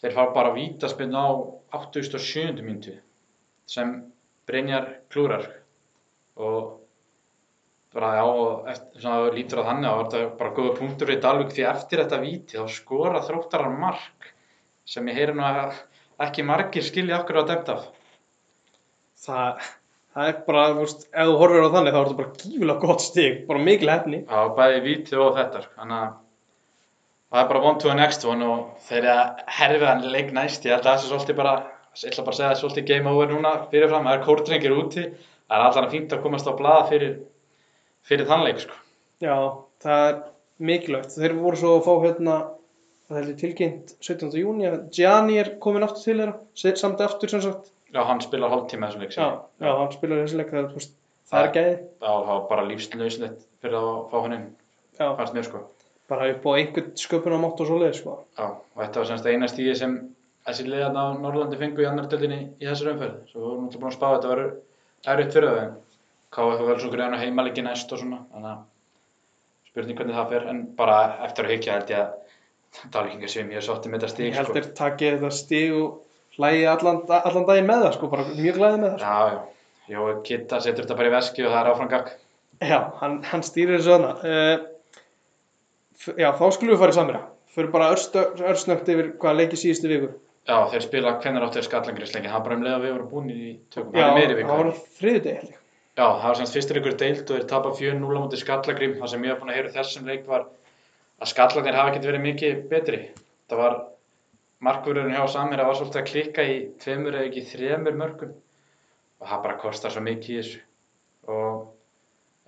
þeir fá bara vítaspinn á 87. mínútu sem Brynjar klúrar og bara já, og eftir, svona að lítur að þannig og þetta bara góða punktur fyrir Dalvik því eftir þetta víti þá skora þróttarar mark sem ég heyri nú að ekki margir skilja okkur á dæmt af það, það er bara, þú veist, ef þú horfir á þannig þá er þetta bara gífilega gott stig, bara mikil hefni. á bæði víti og þetta sko. þannig að það er bara one to the next one og þeir eru að herfið hann leik næst ég held að það sé svolítið bara ég ætla bara að segja það er svolítið game over núna fyrirfram það er kórdrengir úti það er allan fínt að komast á blaða fyrir fyrir þann leik sko. Já, það er mikilvægt. Þeir voru svo að fá hérna, það tilkynnt 17. júni, Gianni er komin aftur til þeirra, samt aftur sem sagt. já, hann spilar hálftíma þessum leik Já, já, hann spilar þessi leik, það, veist, það er gæði. Já, það var bara lífslauslegt fyrir að fá hann inn fannst mér sko bara upp á einhvern sköpunamátt og svo leið, sko. Já, og þetta var semst eina stíði sem þessi liðan á Norrlandi fengu í annar döldinni í þessar umferð. Svo við vorum náttúrulega búin að spá þetta verður erfitt fyrir það, en KF verður svo greiðan að heimalegi næst og svona, þannig að spurning hvernig það fer, en bara eftir að hyggja held ég að Dalvíkingar séu mjög sátti með þetta Ég stíð, held sko. þeir takið þetta stig og hlægi allan, allan daginn með það, sko, bara mjög glæði með það, sko. Já, já, Kitta setur þetta bara í veski og það er áfram gakk. Já, hann, hann stýrir þessu þarna. Uh, já, þá skulum við fara í samira. Fyrir bara örsnögt yfir hvaða leiki síðustu viku. Já, þeir spila hvernig áttu þeir skallangriðsleikin, það er bara um leið að við vorum búin í tökum, Já, það er meiri viku. það var þriðu ég. Já, það var semst fyrstur ykkur deild og þeir tapa 4-0 á mútið Skallagrím. Það sem ég hef búin að heyra þessum leik var að Skallarnir hafa ekkert verið mikið betri. Það var markvörðurinn hjá Samir að var svolítið að klikka í tveimur eða ekki þremur mörgum og það bara kostar svo mikið í þessu. Og,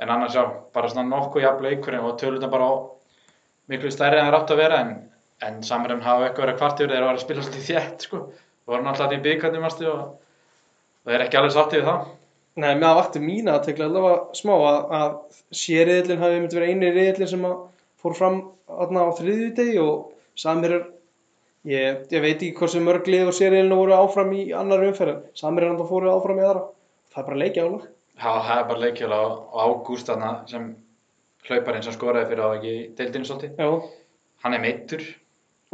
en annars já, bara svona nokkuð jafn leikurinn og tölurna bara miklu stærri en það er átt að vera en, en Samirinn hafa eitthvað verið kvart yfir þeir var að spila svolítið þétt sko. Það voru náttúrulega í byggarnir og, og þeir er ekki alveg sáttið við það. Nei, með að vakti mína að tegla allavega smá að, að sériðlinn hafi myndi verið eini riðlinn sem að fór fram aðna á þriðju degi og er, ég, ég veit ekki hversu mörg lið og sériðlinn voru áfram í annar umferð, samir er hann fóru áfram í aðra. Það er bara leikja álag. Já, það er bara leikjöla og Ágúst sem hlauparinn sem skoraði fyrir á ekki deildinu svolítið. Hann er meittur.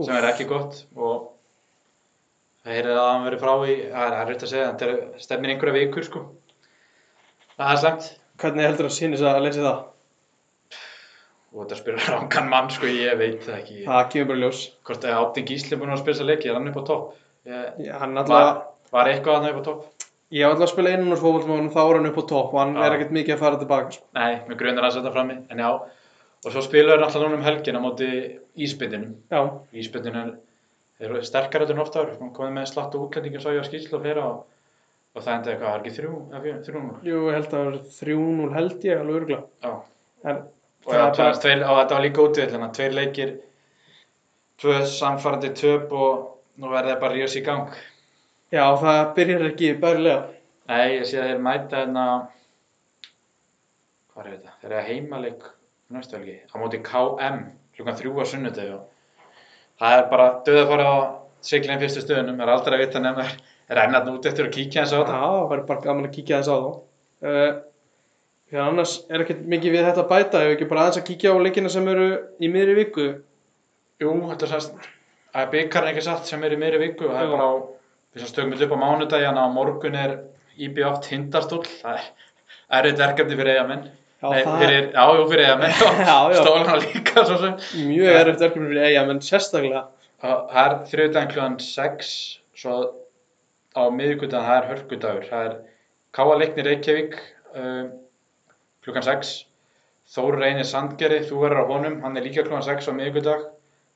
Sem er ekki gott og það heyrið að hann verið frá í, það er erfitt að segja, þetta er stefnir einhverja vikur sko. Það er slemt. hvernig heldur að sinni að leysi það? Ert að spila rangan mann, sko, ég veit það ekki. það kemur bara í ljós Hvort er Átni Gísli búinn að spila þessa leiki, er hann upp á topp? Já, hann var, alltaf, var eitthvað hann upp á topp? ég hef alltaf að spila einan úr fókvöldum þá er hann upp á topp og hann Já. er ekkert mikið að fara tilbaka sko. Nei, með grunar að setja frammi, en já. Og svo spilaður alltaf núna um helgin á móti Ísbyttinum. Ísbyttin er, er sterkar þetta en ofta. Hún komið með slatt og útlendingin svo ég á skýrslu og fleira og, og það enda eitthvað, það er ekki þrjú, eða fjö- þrjú nú. jú, ég held að það er 3-0 held ég alveg örgla Já. en Og, er bara, tveir, og þetta var líka útvillina, tveir leikir, tvö samfærandi töp og nú verði það bara að ríða sér í gang. já, það byrjar ekki bærilega Nei, ég sé að þeir mæta hérna, hvað er þetta? Þeir eru að heimaleik næstu helgi, á móti KM, klukkan þrjú á sunnudegi. Og það er bara döð að fara á siglinn fyrstu stöðunum, er aldrei að vita nefnir, er ennarn út eftir að kíkja eins á já, þetta. það verður bara gaman að kíkja aðeins á þá. Uh, því að annars er ekkert mikið við þetta að bæta. Ef ekki bara aðeins að kíkja á leikina sem eru í miðri viku? Jú, þetta er sannst, það er byggarn ekki satt sem er í meiri viku. Og það er bara á, við sem stökum þetta upp á mánudagi, en á morgun er IB8 tindastól, það er erfitt verkefni fyrir eigamenn. Já, Nei, fyrir, já, jú, fyrir eigamenn, Já, já. stólana líka svo sem. er mjög erfitt verkefni fyrir eiga menn sérstaklega Það er þriðdæðin klukkan 6, svo á miðvikudag það er hörkudagur. Það er Káa Leikni Reykjavík um, klukkan 6. Þór Reynir Sandgeri, þú verður á honum, hann er líka klukkan 6 á miðvikudag.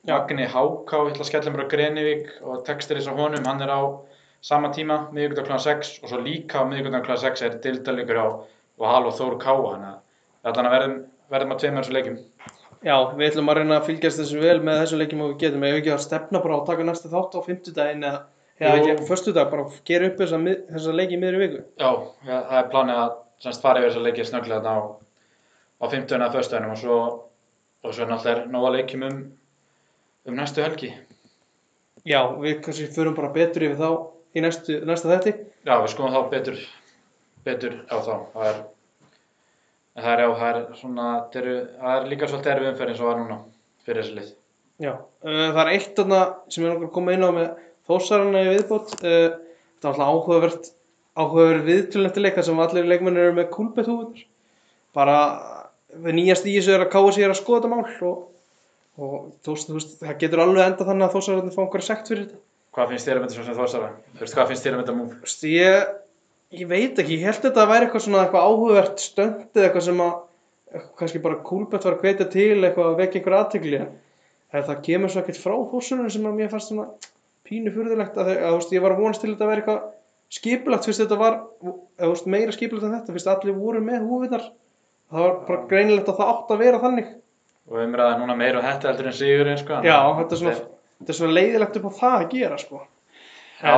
Já. Magni Háká, ég ætla að skella mér á Grenivík og textir þess á honum, hann er á sama tíma, miðvikudag klukkan 6 og svo líka á miðvikudag klukkan 6 er dildalíkur á Val og Þór Káa, þannig að þannig að verðum, verðum að tveimur þessu leikjum. Já, við ætlum að reyna að fylgjast þessu vel með þessum leikjum og við getum ef ekki að stefna bara að taka næsta þátt á fimmtudaginn eða, eða ekki á föstudag, bara gera upp þessa, þessa leiki í miðri viku. Já, ja, það er planið að semst fara yfir þess að leikja snögglega þarna á, á 50 eða föstudaginn og svo, og svo náttúrulega er nóga leikjum um, um næstu helgi. Já, við kannski förum bara betur yfir þá í næstu, næsta þetti. Já, við skoðum þá betur, betur á þá. Það er, en það er, já, það er svona, það er, það er líka svolítið erfið umferð eins og var núna fyrir þessi lið. Já, uh, það er eitt þarna sem ég langar að koma inn á með þósarana í viðbót. Uh, þetta er alltaf áhugavert, áhugaverð viðtölnætti leika sem allir leikmennir eru með kúlbett húfunar. Bara við nýjast í þessu er að káa sér að skoða þetta mál og, og þú veist, það getur alveg enda þannig að þósararnir fá einhverja sekt fyrir þetta. Hvað finnst þér um þetta svo sem þórsara? Þú veist, hvað finnst þér um þetta múf? Ég, veit ekki, ég held þetta að væri eitthvað svona eitthvað áhugavert stönd eða eitthvað sem að eitthvað kannski bara kúlbett var að hvetja til eitthvað að vekja einhver aðtegli en þegar það kemur svo ekkert frá þóssunum sem að mér fannst svona pínu furðulegt að, að, að ég var að vonast til þetta að vera eitthvað skipulagt fyrst þetta var að, meira skipulagt en þetta fyrst allir voru með húfinar það var bara greinilegt að það átt að vera þannig Og umræða núna meira þetta heldur en Sigurinn, sko. já, þetta er svona, þetta er svona leiðilegt upp á það að gera sko. Já,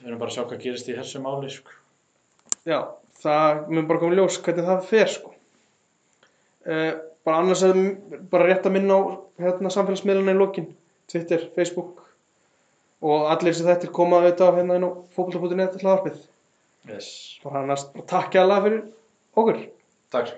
við erum bara að sjá hvað gerist í þessu máli, sko. Já, það mun bara koma í ljós hvernig það fer sko. Uh, bara annars er bara rétt að minna á hérna, samfélagsmiðluna í lokin Twitter, Facebook og allir sem þetta koma auðvitað á hérna inn á fókbalta.net hlaðarpið Yes. bara annars, bara takk ég alveg fyrir okkur Takk.